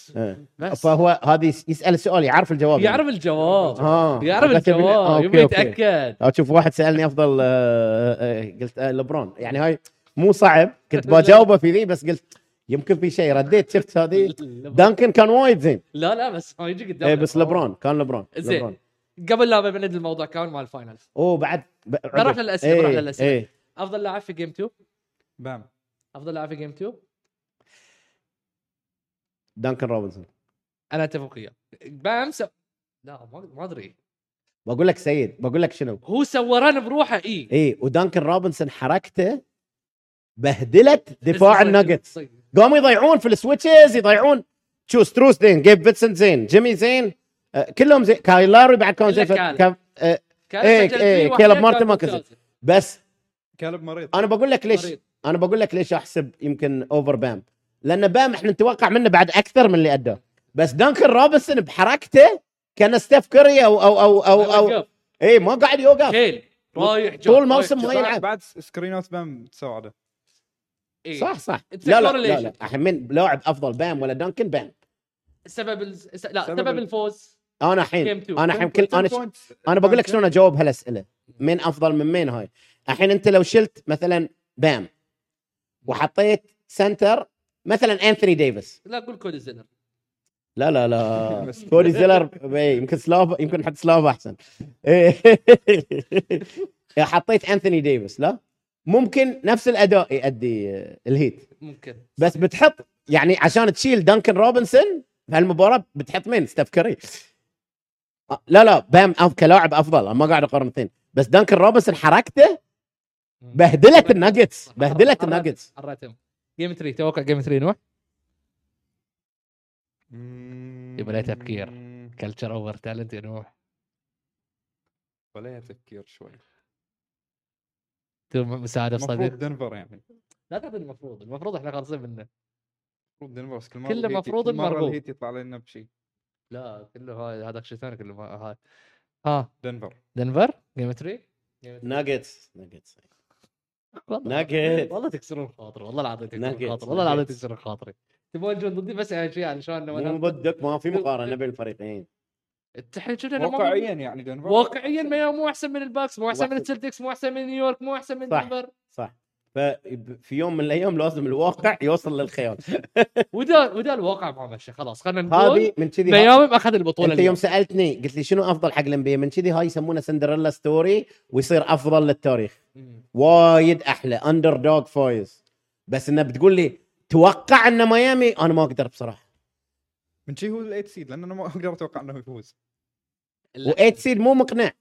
بس. فهو هذا يس- يسأل السؤال يعرف الجواب. يعرف الجواب. ها يعرف آه، الجواب يبي okay. يتأكد. أشوف واحد سألني أفضل آه، آه، قلت آه، لبرون. يعني هاي مو صعب. كنت بجاوبه في ذي بس قلت يمكن في شيء. رديت شفت هذه؟ دانكن كان وايد زين. لا لا بس ما يجي قدام إيه بس لبرون كان لبرون زين. لبرون. قبل لا بنبدا الموضوع كان مال ال finals أوه بعد بروح عقب. للأسئلة، إيه، بروح للأسئلة. إيه. أفضل لاعب في game 2 بام. أفضل لاعب في game 2 دانكن روبنسون. أنا أتفق وياه. بام س... لا ما ما أدري. بقول لك سيد بقول لك شنو؟ هو سوى run بروحه اي اي ودانكن روبنسون حركته بهدلت دفاع الناجتس. قاموا يضيعون في ال switches يضيعون. شوف ستروس زين جيب فينسنت زين جيمي زين آه، كلهم زين. كايل لاري بعد كان زين. كان آه، كان إيه، إيه، كيلب مارتن ما كسب. بس كالب مريض. أنا بقول لك ليش مريض. أنا بقول لك ليش أحسب يمكن over بام لأن بام إحنا نتوقع منه بعد أكثر من اللي أداه. بس دانكن روبنسون بحركته كان ستيف كوري أو أو أو أو, أو. اي ما قاعد يوقف. كيل رايح جاي، طول موسم. ما يلعب. بعد سكرينات بام تساعده إيه. صح صح. لا لا لا الحين من لاعب أفضل بام ولا دانكن؟ بام. سبب ال... س- لا سبب سبب ال- الفوز. أنا الحين. أنا الحين كل أنا ش... أنا بقول لك. شلون أجاوب هالأسئلة. مين أفضل من مين هاي؟ الحين أنت لو شلت مثلا بام وحطيت center مثلا انثوني ديفيس لا قول كودي زيلر لا لا لا. كودي زيلر إيه، يمكن سلاف يمكن نحط سلاف أحسن. إيه. حطيت انثوني ديفيس لا. ممكن نفس الأداء يؤدي آه، ال Heat. ممكن. بس بتحط يعني عشان تشيل دانكن روبنسون بهالمباراه بتحط مين؟ ستيف كاري آه، لا لا بام أف كلاعب أفضل. أنا ما قاعد أقارن اثنين. بس دانكن روبنسون حركته بهدلت الناجتس بهدلت ال Nuggets. game 3 توقع game 3 نوح مم. يبقى له تفكير. culture over talent يا نوح ولا تفكير شوي. تو مساعدة المفروض صديق. دنفر يعني. لا تعطي المفروض. المفروض إحنا خالصين منه. المفروض دنفر بس كل مرة كله مفروض كل مرة المرغوب. ال Heat يطلع لنا بشيء لا كله هاي هذاك شيء ثاني كله ما- هاي. ها. دنفر. دنفر؟ game 3 Nuggets Nuggets والله ناجت والله تكسرون خاطري والله العظيم تكسرون خاطري والله العظيم. تكسرون خاطري تبغون تجون ضدي بس يعني شيء علشان مو ضدك ما في مقارنة بين الفريقين. واقعيا يعني دنفر واقعيا ما مو أحسن من ال Bucks مو أحسن من. ال Celtics مو أحسن من نيويورك مو أحسن من صح. دنفر. صح. ففي يوم من الأيام لازم الواقع يوصل للخيال. ودا ودا الواقع ما مشى خلاص خلينا نقول هذه من كذي ميامي أخذ البطولة أنت يوم سألتني قلت لي شنو أفضل حق ال NBA من كذي هاي يسمونه Cinderella story ويصير أفضل للتاريخ. وايد أحلى underdog vibes. بس إنه بتقول لي توقع إن ميامي أنا ما أقدر بصراحة. من شي هو ال eight seed لأن أنا ما أقدر أتوقع إنه يفوز. و8 seed مو مقنع.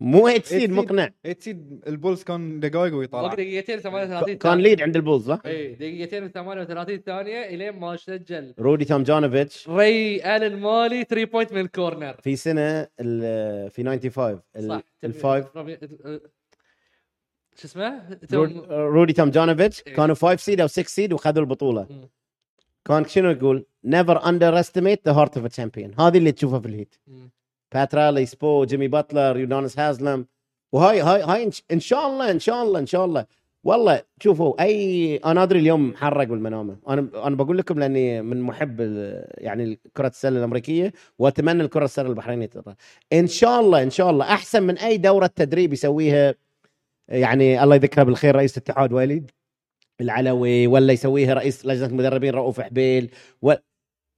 مو 8 seed. مقنع eight seed ال Bulls كان دقائق ويطلع وقت دقيقتين 38 كان lead عند ال Bulls صح؟ اي دقيقتين 38 ثانية إلين ما سجل رودي تومجانوفيتش ري آلن مالي 3 point من ال corner في سنة ال- في 95 ال- صح ال five شو اسمه؟ رود- رودي تومجانوفيتش إيه. كانوا 5 seed أو 6 seed وخذوا البطولة. كان شنو يقول؟ never underestimate the heart of champion هذه اللي تشوفها في ال Heat مم. بات رالي سبو جيمي باتلر يونانس هازلم وهاي هاي هاي ان شاء الله ان شاء الله ان شاء الله والله شوفوا اي أنا أدري اليوم محرق بالمنامه أنا أنا بقول لكم لأني من محب يعني كرة السلة الأمريكية وأتمنى الكرة السلة البحرينية تطلع. ان شاء الله ان شاء الله أحسن من أي دورة تدريب يسويها يعني الله يذكره بالخير رئيس الاتحاد وليد العلوي ولا يسويها رئيس لجنة المدربين رؤوف حبيل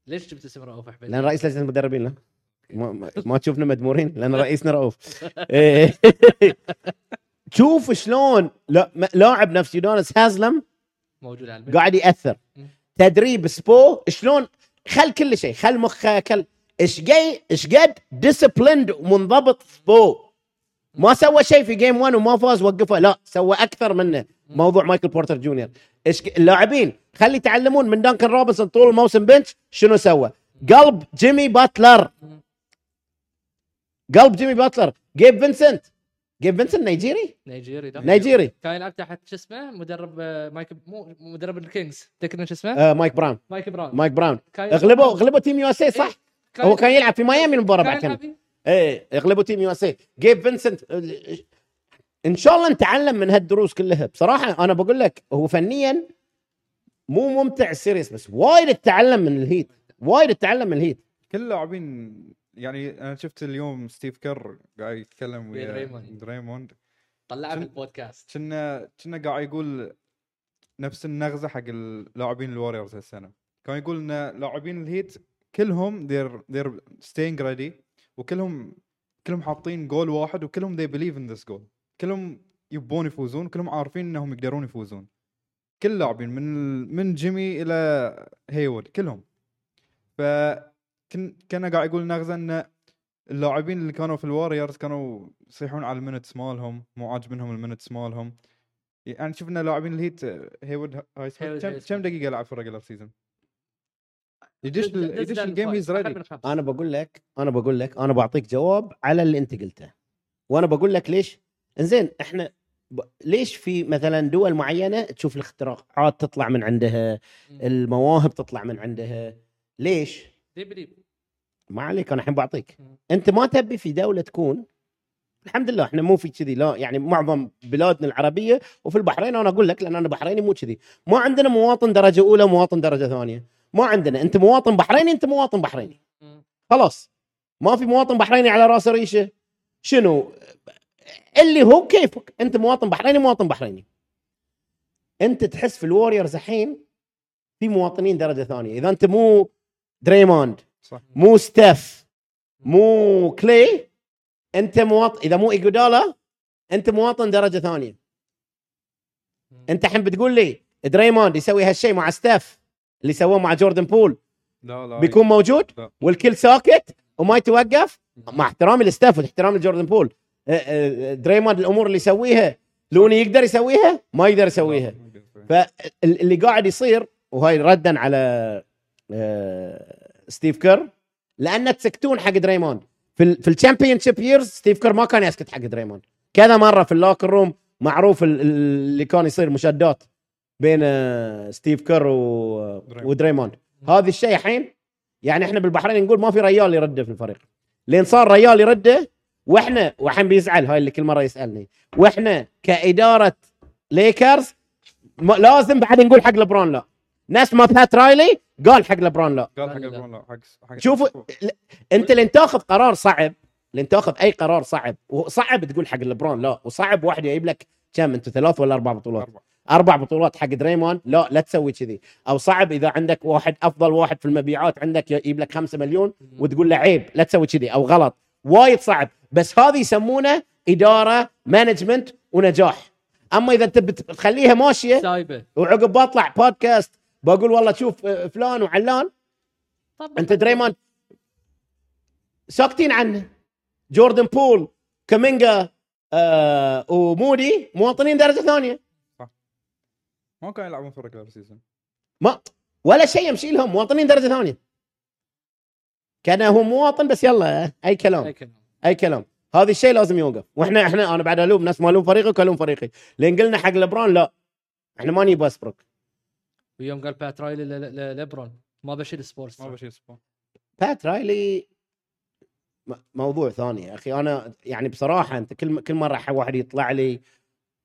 ليش جبت اسم رؤوف حبيل؟ لأن رئيس لجنة المدربين لا. ما, ما- تشوفنا مدمورين لأن رئيسنا رؤوف. إيه. شوف شلون لاعب نفس يونانس هازلم موجود على ال bench قاعد يأثر. تدريب سبو شلون خل كل شيء خل مخه كل إيش قد إيش قد؟ disciplined ومنضبط بو ما سوى شيء في game 1 وما فاز وقفه. لا سوى أكثر منه موضوع مايكل بورتر جونيور. إيش اللاعبين خلي يتعلمون من دانكن روبنسون طول الموسم bench شنو سوى؟ قلب جيمي باتلر. قلب جيمي باتلر. جيب فينسنت. جيب فينسنت نيجيري. نيجيري ده نيجيري. كان يلعب تحت شو اسمه؟ مدرب آه، مايك مو مدرب ال Kings. تذكر شو اسمه؟ آه مايك براون. مايك براون. مايك براون. كان اغلبوا اغلبوا team USA صح؟ كان- هو كان يلعب في ميامي المباراة بعد كان. إيه اغلبوا team USA. جيب فينسنت. إن شاء الله نتعلم من هالدروس كلها. بصراحة أنا بقول لك هو فنيا مو ممتع ال series بس وايد تتعلم من ال Heat. وايد تتعلم من ال Heat. كل اللاعبين يعني أنا شفت اليوم ستيف كير قاعد يتكلم ويا دريموند. دريموند طلعها في البودكاست. كأنه كأنه قاعد يقول نفس النغزة حق اللاعبين ال Warriors هالسنه كان يقول إن لاعبين ال Heat كلهم they're they're staying ready وكلهم كلهم حاطين جول واحد وكلهم they believe in this goal. كلهم يبون يفوزون كلهم عارفين إنهم يقدرون يفوزون. كل اللاعبين من من جيمي إلى هيوود كلهم. ف كأن كأنه قاعد يقول نغزه إن اللاعبين اللي كانوا في ال Warriors كانوا يصيحون على ال minutes مالهم مو عاجبنهم ال minutes مالهم. يعني شفنا لاعبين ال Heat هيوود هاي كم. كم دقيقة لعب في ال regular season يدش يدش ال game. He's ready. أنا بقول لك أنا بقول لك أنا بعطيك جواب على اللي أنت قلته. وأنا بقول لك ليش؟ إنزين إحنا ب... ليش في مثلا دول معينة تشوف الاختراعات تطلع من عندها المواهب تطلع من عندها؟ ليش؟ دي ما عليك أنا الحين بعطيك. أنت ما تبي في دولة تكون؟ الحمد لله إحنا مو في كذي لا يعني معظم بلادنا العربية وفي البحرين أنا أقول لك لأن أنا بحريني مو كذي. ما عندنا مواطن درجة أولى ومواطن درجة ثانية. ما عندنا. أنت مواطن بحريني أنت مواطن بحريني. خلاص. ما في مواطن بحريني على رأس ريشة. شنو؟ اللي هو كيفك. أنت مواطن بحريني مواطن بحريني. أنت تحس في الوريورز الحين في مواطنين درجة ثانية. إذا أنت مو دريموند صح؟ مو ستيف. مو كلي. أنت مواطن إذا مو إيجودالا أنت مواطن درجة ثانية. أنت الحين بتقول لي دريموند يسوي هالشيء مع ستيف اللي سووه مع جوردن بول. لا لا. بيكون موجود؟ لا. والكل ساكت وما يتوقف؟ مع احترامي لستيف واحترامي لجوردن بول. دريموند الأمور اللي يسويها لوني يقدر يسويها؟ ما يقدر يسويها. فاللي قاعد يصير وهاي ردا على ستيف كير لأن تسكتون حق دريموند. في ال في ال championship years ستيف كير ما كان يسكت حق دريموند. كذا مرة في ال locker room معروف ال- ال- اللي كان يصير مشادات بين آه، ستيف كير و- دريموند. ودريموند. هذا الشيء الحين يعني إحنا بالبحرين نقول ما في ريال يرده في الفريق. لين صار ريال يرده وإحنا والحين بيزعل هاي اللي كل مرة يسألني. وإحنا كإدارة ليكرز لازم بعد نقول حق لبرون لا. نفس ما بات رايلي؟ قال حق لبرون لا قال حق. لبرون لا حق حق شوفوا ل- انت لين تاخذ قرار صعب لين تاخذ أي قرار صعب وصعب تقول حق لبرون لا وصعب واحد يجيب لك كم أنتم ثلاث ولا أربع بطولات؟ أربعة. أربع بطولات حق دريمون لا لا تسوي كذي. أو صعب إذا عندك واحد أفضل واحد في المبيعات عندك يجيب لك 5 مليون وتقول له عيب لا تسوي كذي أو غلط. وايد صعب. بس هذه يسمونه إدارة management ونجاح. أما إذا انت بت- بتخليها ماشية سايبة. وعقب بطلع بودكاست بقول والله شوف آه، فلان وعلان. طب أنت دريموند ساكتين عنه. جوردن بول كامينجا آه ومودي مواطنين درجة ثانية. ما كانوا يلعبون في ال regular season ما ولا شيء يمشي لهم مواطنين درجة ثانية. كان هو مواطن بس يلا أي كلام. أي كلام. أي كلام. هذا الشيء لازم يوقف. وإحنا إحنا أنا بعد ألوم ناس مالون فريقك ألوم فريقي. لأن قلنا حق لبران لا. إحنا ما نجيب ويستبروك. ويوم قال بات رايلي ل- ل- ليبرون ما بشيل سبولسترا. ما بشيل سبو بات رايلي موضوع ثاني يا أخي. أنا يعني بصراحة أنت كل كل مرة واحد يطلع لي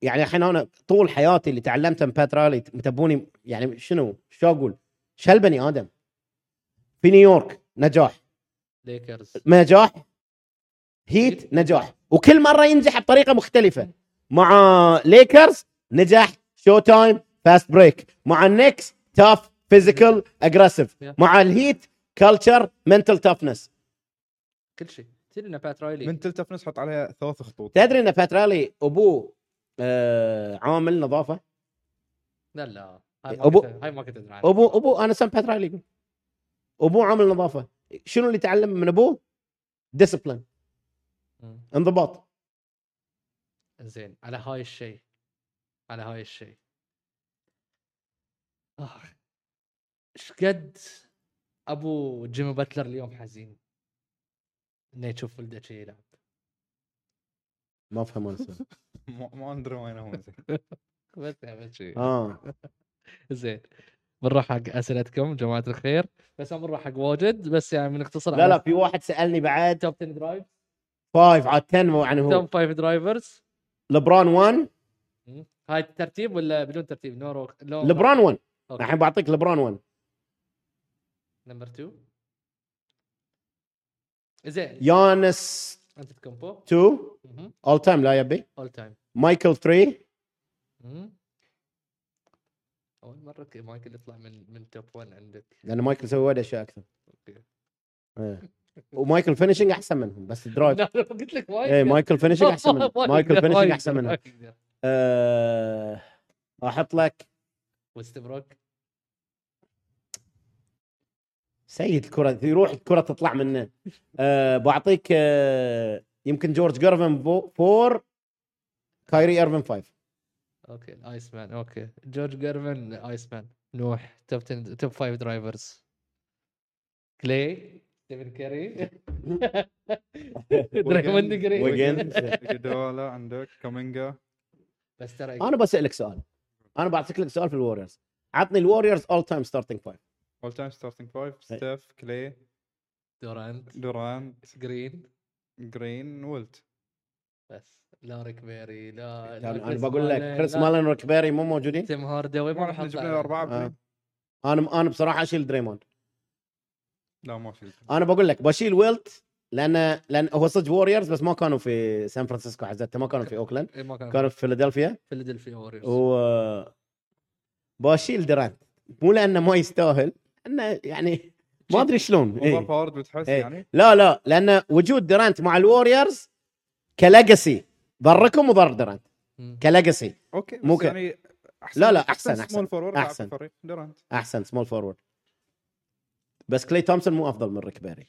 يعني الحين أنا طول حياتي اللي تعلمته من بات رايلي متبوني يعني شنو؟ شو أقول؟ شو هالبني آدم؟ في نيويورك نجاح. ليكرز. نجاح. هيت نجاح. وكل مرة ينجح بطريقة مختلفة. مع ليكرز نجح showtime؟ fast break مع النكس tough physical aggressive. مع الهيت culture mental toughness كل شيء. تدري إن بات رايلي mental toughness حط عليها ثلاث خطوط. تدري إن بات رايلي ابوه آه عامل نظافة؟ لا لا. هاي كنت هاي ما كنت أدري عنها. ابو أبو أنا سامع بات رايلي يقول ابوه عامل نظافة. شنو اللي تعلم من ابوه؟ discipline. انضباط. زين. على هاي الشيء. على هاي الشيء. آه. إيش قد أبو جيمي باتلر اليوم حزين؟ إنه يشوف ولده شي يلعب. ما افهم أنا. ما أدري وين هو زين. بس بس. شيء. آه. زين. بنروح حق أسئلتكم جماعة الخير. بس ما بنروح حق واجد. بس يعني بنختصر لا لا في واحد سألني بعد. توب 10 درايف فايف عاد 10 مو يعني هو. توب 5 درايفرز لبران 1 هاي الترتيب ولا بدون ترتيب؟ نورو لبران 1 okay. الحين بعطيك لبران 1 number 2 زين. يانس أنتتكمبو 2 all time لا يبي. all time مايكل 3 أول مرة مايكل يطلع من من top 1 عندك. لأن مايكل سوى وايد أشياء أكثر. okay. إيه. ومايكل finishing أحسن منهم بس drive لا لا قلت لك مايكل. إيه مايكل finishing أحسن منهم. ما مايكل finishing أحسن منهم. أحط لك وستبروك سيد الكرة يروح الكرة تطلع منه. أه بعطيك أه يمكن جورج جيرفن fo- four كايري إيرفن فايف. أوكي الايس مان أوكي. جورج جيرفن Iceman not top 10 top 5 drivers. كلي ستيفن كاري دريموند جرين ويجنز. إيجودالا عندك. كامينجا بس ترى أنا بسألك سؤال. أنا بعطيك لك سؤال في الوريورز. عطني الوريورز اول تايم ستارتنج فايف اول تايم ستارتنج فايف ستيف كلي دورانت دورانت جرين جرين ويلت بس لا ريك بيري لا لا يعني أنا بقول لك كريس مالن وريك بيري مو موجودين؟ تيم هاردوي ما بحط جبنا عليه. الاربعه آه. أنا أنا بصراحة أشيل دريموند. لا ما شلت أنا بقول لك بشيل ويلت لأن لأن هو صدق ووريرز بس ما كانوا في سان فرانسيسكو حزتها ما كانوا في اوكلاند إيه، ما كان كانوا في فيلادلفيا فيلادلفيا ووريرز و بشيل درانت مو لأنه ما يستاهل إنه يعني ما أدري شلون. over إيه. powered بتحس إيه. يعني. لا لا لأن وجود درانت مع الوريورز ك legacy ضركم وضر درانت مم. ك legacy okay مو يعني احسن لا، لا، أحسن، أحسن. small forward أحسن. دورانت أحسن small forward بس كلي تومسون مو أفضل من ريك بيري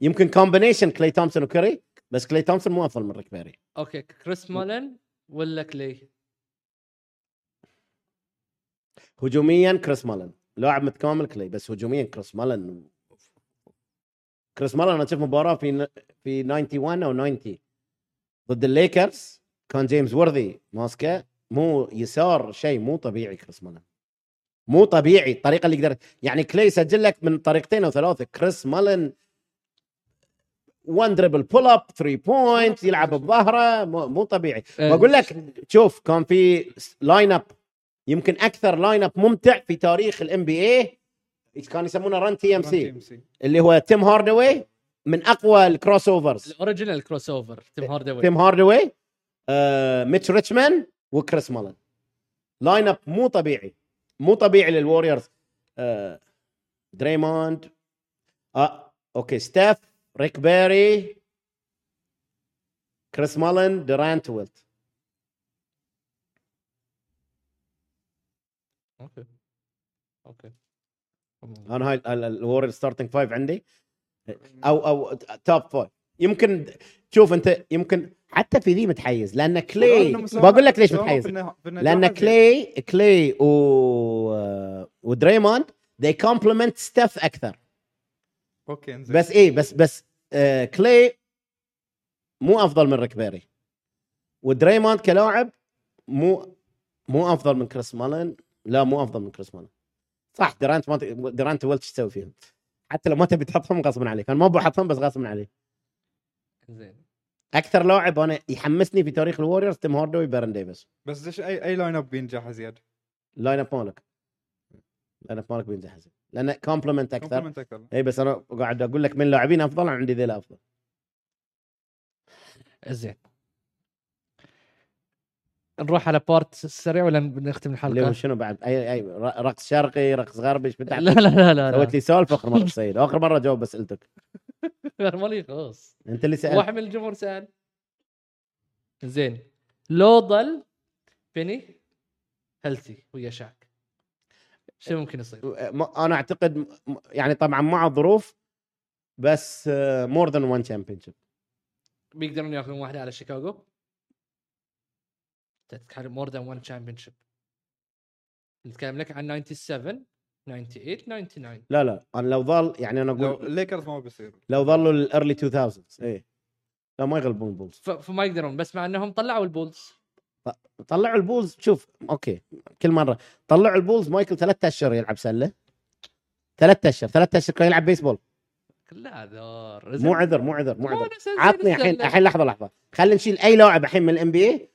يمكن combination كلي تومسون وكري بس كلي تومسون مو أفضل من ريك بيري okay كريس مالن ولا كلي هجوميا كريس مالن لاعب متكامل كلي بس هجوميا كريس مالن كريس مالن أنا أشوف مباراة في في 91 أو 90 ضد الليكرز كان جيمس وورثي ماسكه. مو يسار شيء مو طبيعي كريس مالن مو طبيعي الطريقة اللي يقدر يعني كلي يسجل لك من طريقتين أو ثلاثة. كريس مالن one dribble pull up 3 point يلعب بظهرة مو, طبيعي. بقول لك شوف كان في line up يمكن أكثر line up ممتع في تاريخ الام بي اي كانوا يسمونه؟ Run TMC اللي هو تيم هاردوي من أقوى ال crossovers ال original crossover تيم هاردوي تيم هاردوي آه، ميتش ريتشمان وكريس مالن line up مو طبيعي. مو طبيعي للوريورز آه، دريموند آه، okay ستيف ريك بيري كريس مالن دورانت ويلت okay okay أنا هاي الوريور starting five عندي. أو أو top five يمكن شوف أنت يمكن حتى في ذي متحيز لأن كلي بقول لك ليش متحيز؟ لأن كلي كلي و ودريموند they complement ستيف أكثر. okay إنزين. بس إيه بس بس آه كلي مو أفضل من ريك بيري. ودريموند كلاعب مو مو أفضل من كريس مالن لا مو أفضل من كريس مالن صح درانت ما درانت ولت إيش تسوي فيهم. حتى لو ما تبي تحطهم غصبا عليك. أنا ما بحطهم بس غصبا علي زين أكثر لاعب أنا يحمسني في تاريخ الوريورز تيم هاردوي بيرن ديفيس. بس ليش أي أي line up بينجح زياد؟ line up مالك. line up مالك بينجح زين. لأن complement أكثر. complement أكثر. اي بس أنا قاعد أقول لك من اللاعبين أفضل أنا عندي ذيلا أفضل. زين. نروح على part سريع ولا بنختم اللي هو الحلقة؟ شنو بعد؟ أي أي رقص شرقي رقص غربي إيش لا لا لا لا سويت لي سولف آخر مرة سيد آخر مرة جاوب اسئلتك مالي خلاص أنت اللي سألت. واحد من الجمهور سأل. زين. لو ضل بيني healthy ويا شاك شو ممكن يصير؟ أنا أعتقد يعني طبعا مع الظروف بس more than one champion بيقدرون يأخذون واحدة على شيكاغو؟ تتكلم more than 1 championship نتكلم لك عن 97 98 99 لا لا أنا لو ظل يعني أنا لو أقول الليكرز ما بيصير. لو ظلوا ال early 2000 إيه. لا ما يغلبون البولز فما يقدرون بس مع إنهم طلعوا البولز. طلعوا البولز شوف okay كل مرة. طلعوا البولز مايكل ثلاثة أشهر يلعب سلة. ثلاثة أشهر ثلاثة أشهر كان يلعب بيسبول. لا عذر مو عذر مو عذر مو عذر. عطني الحين. الحين لحظة لحظة. خلينا نشيل أي لاعب الحين من الام بي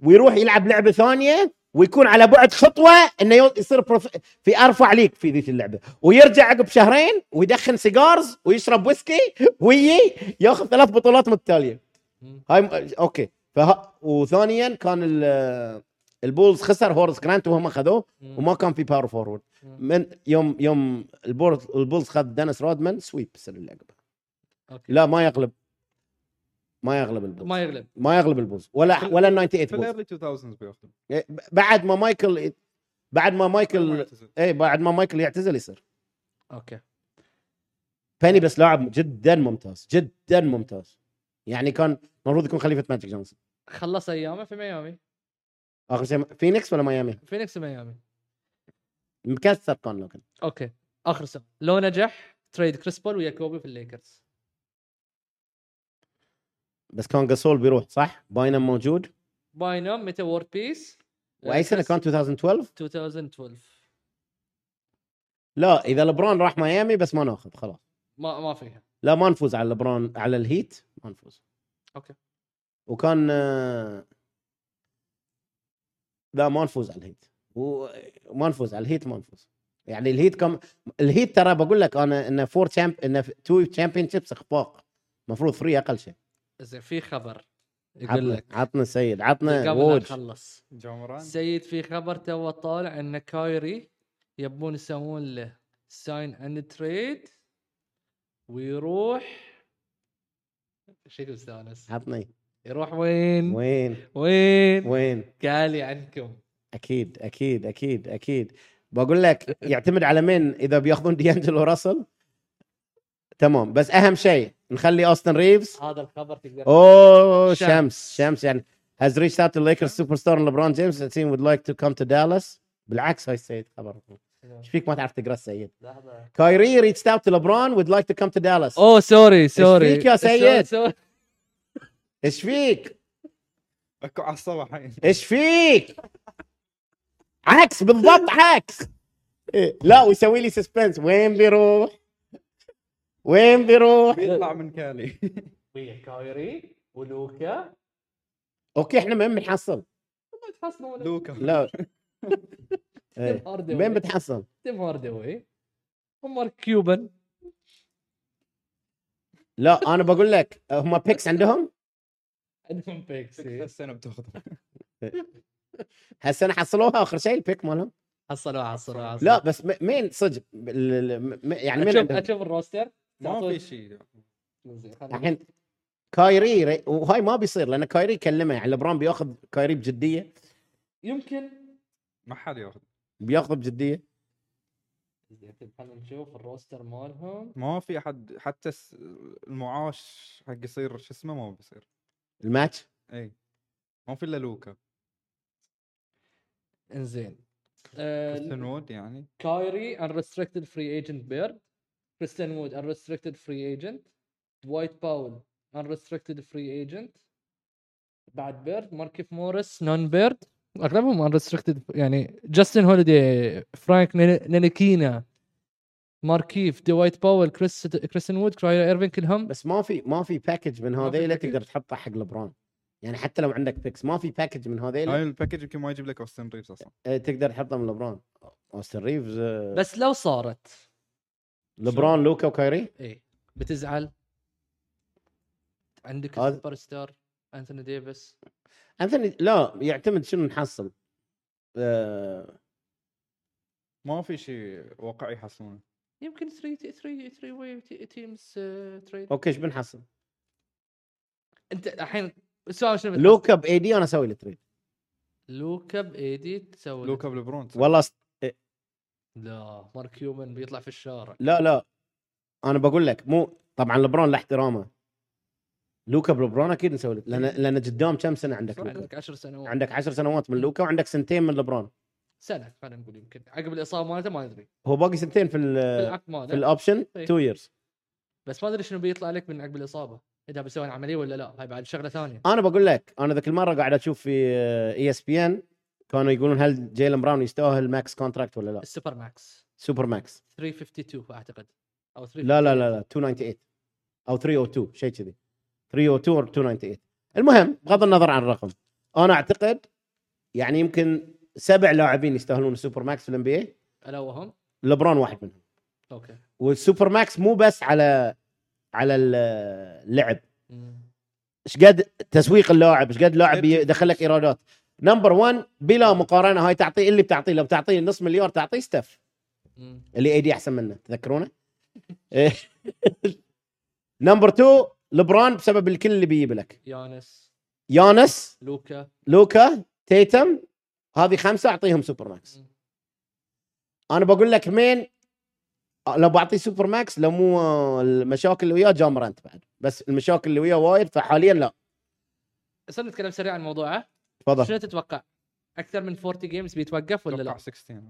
ويروح يلعب لعبة ثانية ويكون على بعد خطوة إنه يصير prof... في أرفع league في ذيك اللعبة. ويرجع عقب شهرين ويدخن cigars ويشرب ويسكي ويجي ياخذ ثلاث بطولات متتاليه. هاي م... okay. فه... وثانيا كان ال... البولز خسر هورس جرانت وهم أخذوه. وما كان في power forward. من يوم يوم البولز البولز خذ دينيس رودمان sweep السنة اللي عقبها. لا ما يغلب. ما يغلب البولز. ما يغلب. ما يغلب البولز. ولا في- ولا ال 98 في بولز. ال early 2000 بياخذون إيه، بعد ما مايكل بعد ما ما مايكل. اي بعد ما مايكل يعتزل يصير. okay. بيني بس لاعب جدا ممتاز جدا ممتاز. يعني كان المفروض يكون خليفة ماجيك جونسون خلص أيامه في ميامي. آخر شيء فينيكس ولا ميامي؟ فينيكس ميامي مكسر كان لو كان. okay آخر سؤال. لو نجح trade كريس بول ويا كوبي في الليكرز؟ بس كان جاسول بيروح صح؟ باينوم موجود؟ باينوم ميتا وورلد بيس وأي سنة كان؟ 2012 2012 لا إذا لبران راح ميامي بس ما ناخذ خلاص. ما ما فيها. لا ما نفوز على لبران على الهيت. ما نفوز okay. وكان آه، لا ما نفوز على الهيت. وما نفوز على الهيت ما نفوز يعني الهيت كم الهيت ترى بقول لك أنا إنه four champ إنه two championships أخفاق. المفروض three أقل شيء. زين في خبر يقول عطنا لك. عطنا سيد عطنا قبل نخلص جامران سيد في خبر تو طالع إن كايري يبون يسوون له ساين اند تريد ويروح شكل استانس عطني. يروح وين؟ وين؟ وين؟ وين؟ قال لي عنكم. أكيد أكيد أكيد أكيد. بقول لك يعتمد على مين؟ إذا بياخذون ديانجلو راسل؟ تمام. بس أهم شيء نخلي أوستن ريفز. هذا الخبر تقدر أوه شمس. شمس شمس. يعني has reached out to Lakers superstar LeBron James and team would like to come to Dallas. بالعكس هاي السيد خبر. إيش فيك ما تعرف تقرأ السيد. لحظة. كايري reached out to LeBron would like to come to Dallas. اوه sorry sorry فيك يا sorry- سيد؟ sorry. إيش فيك؟ أكو على الصباح. الحين إيش فيك؟ عكس بالضبط عكس. إيه، لا ويسوي لي suspense وين بيروح؟ وين بيروح؟ بيطلع من كالي. ويا كايري ولوكا. okay إحنا وين بنحصل تحصلوا لوكا لا. إيه. وين بتحصل؟ تيم هاردوي هم كيوبن. لا أنا بقول لك هم picks عندهم؟ عندهم picks إيه. السنة بتاخذها هالسنة حصلوها آخر شيء ال pick مالهم؟ حصلوا حصلوا لا بس مين؟ صدق ال- ال- م- يعني مين أشوف عندهم؟ أشوف ال roster. ما في شيء. الحين كايري ري- وهاي ما بيصير لأن كايري كلمه يعني لبران بيأخذ كايري بجدية. يمكن ما حد يأخذ. بياخذ بجديه زين، طيب خلينا نشوف ال roster مالهم. ما في أحد حتى س- المعاش حق يصير شو اسمه؟ ما بيصير. المافز؟ إي. ما في إلا لوكا. إنزين. كريستن وود يعني. كايري unrestricted free agent bird كريستيان وود unrestricted free agent. وايت باول unrestricted free agent. بعد bird ماركيف موريس non bird أغلبهم unrestricted يعني جاستن هوليدي فرانك نينيكينا ماركيف دي وايت باول كريس كريستيان وود كايري ايرفين كلهم. بس ما في ما في package من هذيلا؟ تقدر تحطه حق لبران يعني حتى لو عندك picks ما في package من هذيلا هاي ال package يمكن ما يجيب لك اوستن ريفز أصلا. آه، تقدر تحطه من لبران اوستن ريفز بس لو صارت. لبران لوكا وكايري؟ إيه. بتزعل؟ عندك هذا- ال super star انثوني ديفيس انثوني لا يعتمد شنو نحصل. آه، ما في شيء واقعي يحصلونه. يمكن 3 3 3 way teams trade okay إيش بنحصل؟ أنت الحين السؤال شنو؟ لوكا ب A D أنا أسوي له trade لوكا ب AD تسوي لوكا بلبرون والله است... لا مارك كيوبن بيطلع في الشارع. لا لا. أنا بقول لك مو طبعا لبرون له احترامه. لوكا بلبرون أكيد نسوي لك لأن لأن قدام كم سنة؟ عندك لوكا؟ عندك 10 سنوات. عندك 10 سنوات من لوكا وعندك سنتين من لبرون. سنة خلينا نقول يمكن. عقب الإصابة مالته ما ندري هو باقي سنتين في ال في ال option إيه. 2 years بس ما أدري شنو بيطلع لك من عقب الإصابة. إذا بيسوي العملية ولا لا. هاي بعد شغلة ثانية. أنا بقول لك أنا ذاك المرة قاعد أشوف في ESPN كانوا يقولون هل جيلن براون يستاهل max contract ولا لا؟ ال super max. super max. 352 أعتقد. أو 3 لا لا لا لا 298 أو 302 شيء كذي. 302 أو 298 المهم بغض النظر عن الرقم أنا أعتقد يعني يمكن سبع لاعبين يستاهلون ال super max في ال NBA ألا وهم؟ لبرون واحد منهم. okay. وال super max مو بس على على اللعب. إيش قد تسويق اللاعب إيش قد لاعب يدخل لك إيرادات. number 1 بلا مقارنة هاي تعطيه اللي بتعطيه لو بتعطيه نص مليار تعطيه ستيف. اللي AD أحسن منه تذكرونه؟ إيه. number 2 لبران بسبب الكل اللي بيجيب لك. يانس يانس لوكا. لوكا تيتم هذه خمسة أعطيهم super max. أنا بقول لك مين؟ لو بعطيه super max لو مو المشاكل اللي وياه جا مورانت بعد. بس المشاكل اللي وياه وايد فحاليا لا. بس نتكلم سريع عن موضوعه تفضل. شنو تتوقع؟ أكثر من 40 games بيتوقف ولا أتوقع لا؟ 16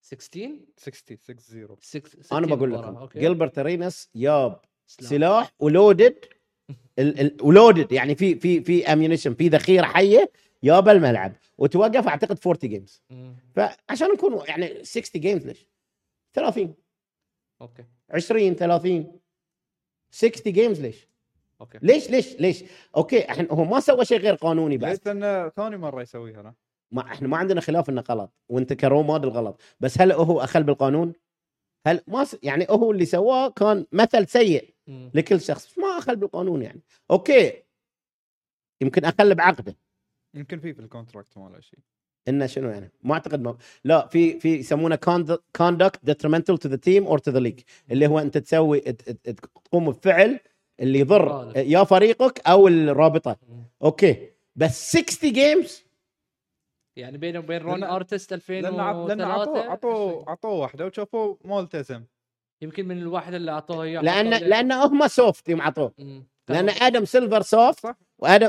16 60 60 6 أنا بقول لكم okay. جيلبرت أرينس yup. سلاح و loaded و loaded يعني في في في ammunition في ذخيرة حية yup الملعب وتوقف أعتقد 40 games. فعشان نكون يعني 60 games ليش؟ 30 okay 20 30 60 games ليش؟ okay ليش ليش ليش؟ okay إحنا هو ما سوى شيء غير قانوني بعد ليش لأنه ثاني مرة يسويها لا ما إحنا ما عندنا خلاف إنه غلط وأنت ك role model غلط بس هل هو أخل بالقانون؟ هل ما س... يعني هو اللي سواه كان مثل سيء. لكل شخص ما أخل بالقانون يعني. okay. يمكن اخل بعقده. يمكن في في ال contract ماله شيء. إنه شنو يعني؟ ما أعتقد ما... لا في في يسمونه conduct detrimental to the team or to the league. اللي هو أنت تسوي ت- ت- ت- تقوم بفعل اللي يضر. يا فريقك أو الرابطة. okay. بس 60 games يعني بينه وبين رون ارتست لأن عط- لأن عطوه 2003 عطوه عطوه واحدة وشافوه ما التزم يمكن من الواحد اللي أعطوه اياه لأن لأن هم soft يوم عطوه. مم. لأن آدم سيلفر soft صح. وادم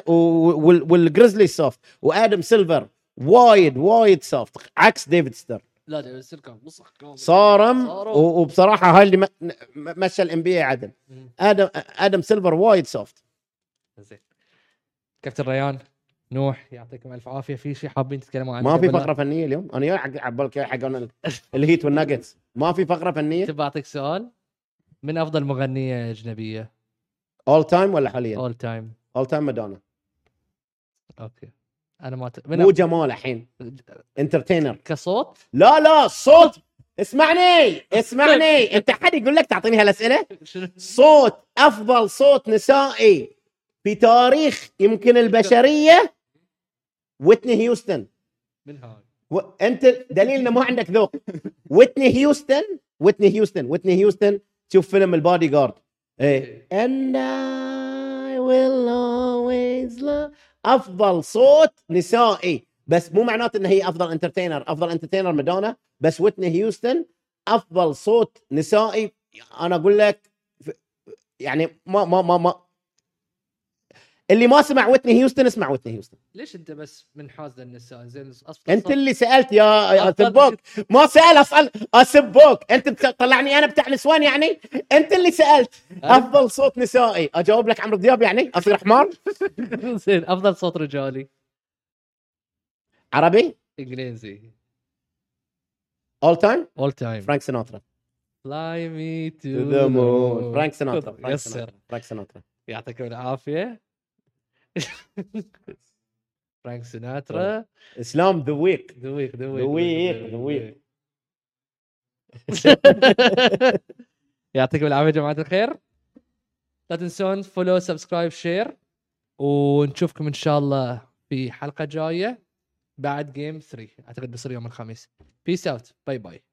والجريزلي soft وآدم سيلفر وايد وايد soft عكس ديفيد ستيرن لا ده يصير كان كامل صارم وبصراحة هاي اللي مشى ال NBA عدل. آدم آدم سيلفر وايد soft زين. كابتن ريان. نوح يعطيكم ألف عافية. في شيء حابين تتكلموا عنه ما في فقرة فنية اليوم؟ أنا جاي حق عبالك حق ال- ال Heat وال Nuggets ما في فقرة فنية؟ تبى أعطيك سؤال؟ من أفضل مغنية أجنبية؟ all time ولا حاليا؟ all time all time مادونا okay. أنا ما ت... مو جمال الحين. entertainer كصوت؟ لا لا صوت. اسمعني اسمعني. أنت حد يقول لك تعطيني هالأسئلة؟ صوت أفضل صوت نسائي في تاريخ يمكن البشرية ويتني هيوستن. من هاي. و... أنت دليل إنه ما عندك ذوق. ويتني هيوستن ويتني هيوستن ويتني هيوستن. شوف فيلم البادي جارد إيه. And I will always love. أفضل صوت نسائي. بس مو معناته إنه هي أفضل entertainer أفضل entertainer مادونا بس ويتني هيوستن أفضل صوت نسائي. أنا أقول لك يعني ما ما ما ما اللي ما سمع ويتني هيوستن اسمع ويتني هيوستن. ليش انت بس منحاز للنساء زين؟ أصلا أنت اللي سألت يا سبوك ما سأل اسال أسبوك. أنت بتطلعني أنا بتاع نسوان يعني؟ أنت اللي سألت. أفضل صوت نسائي. أجاوب لك عمرو دياب يعني؟ أصير حمار؟ زين أفضل صوت رجالي. عربي؟ إنجليزي. all time all time فرانك سيناترا Fly Me to the Moon فرانك سيناترا فرانك سيناترا يعطيكم العافية. فرانك سيناترا إسلام the week. the week the week, the week. يعطيكم العافية يا جماعة الخير. لا تنسون follow subscribe share ونشوفكم إن شاء الله في حلقة جاية بعد game 3 أعتقد بيصير يوم الخميس. peace out bye bye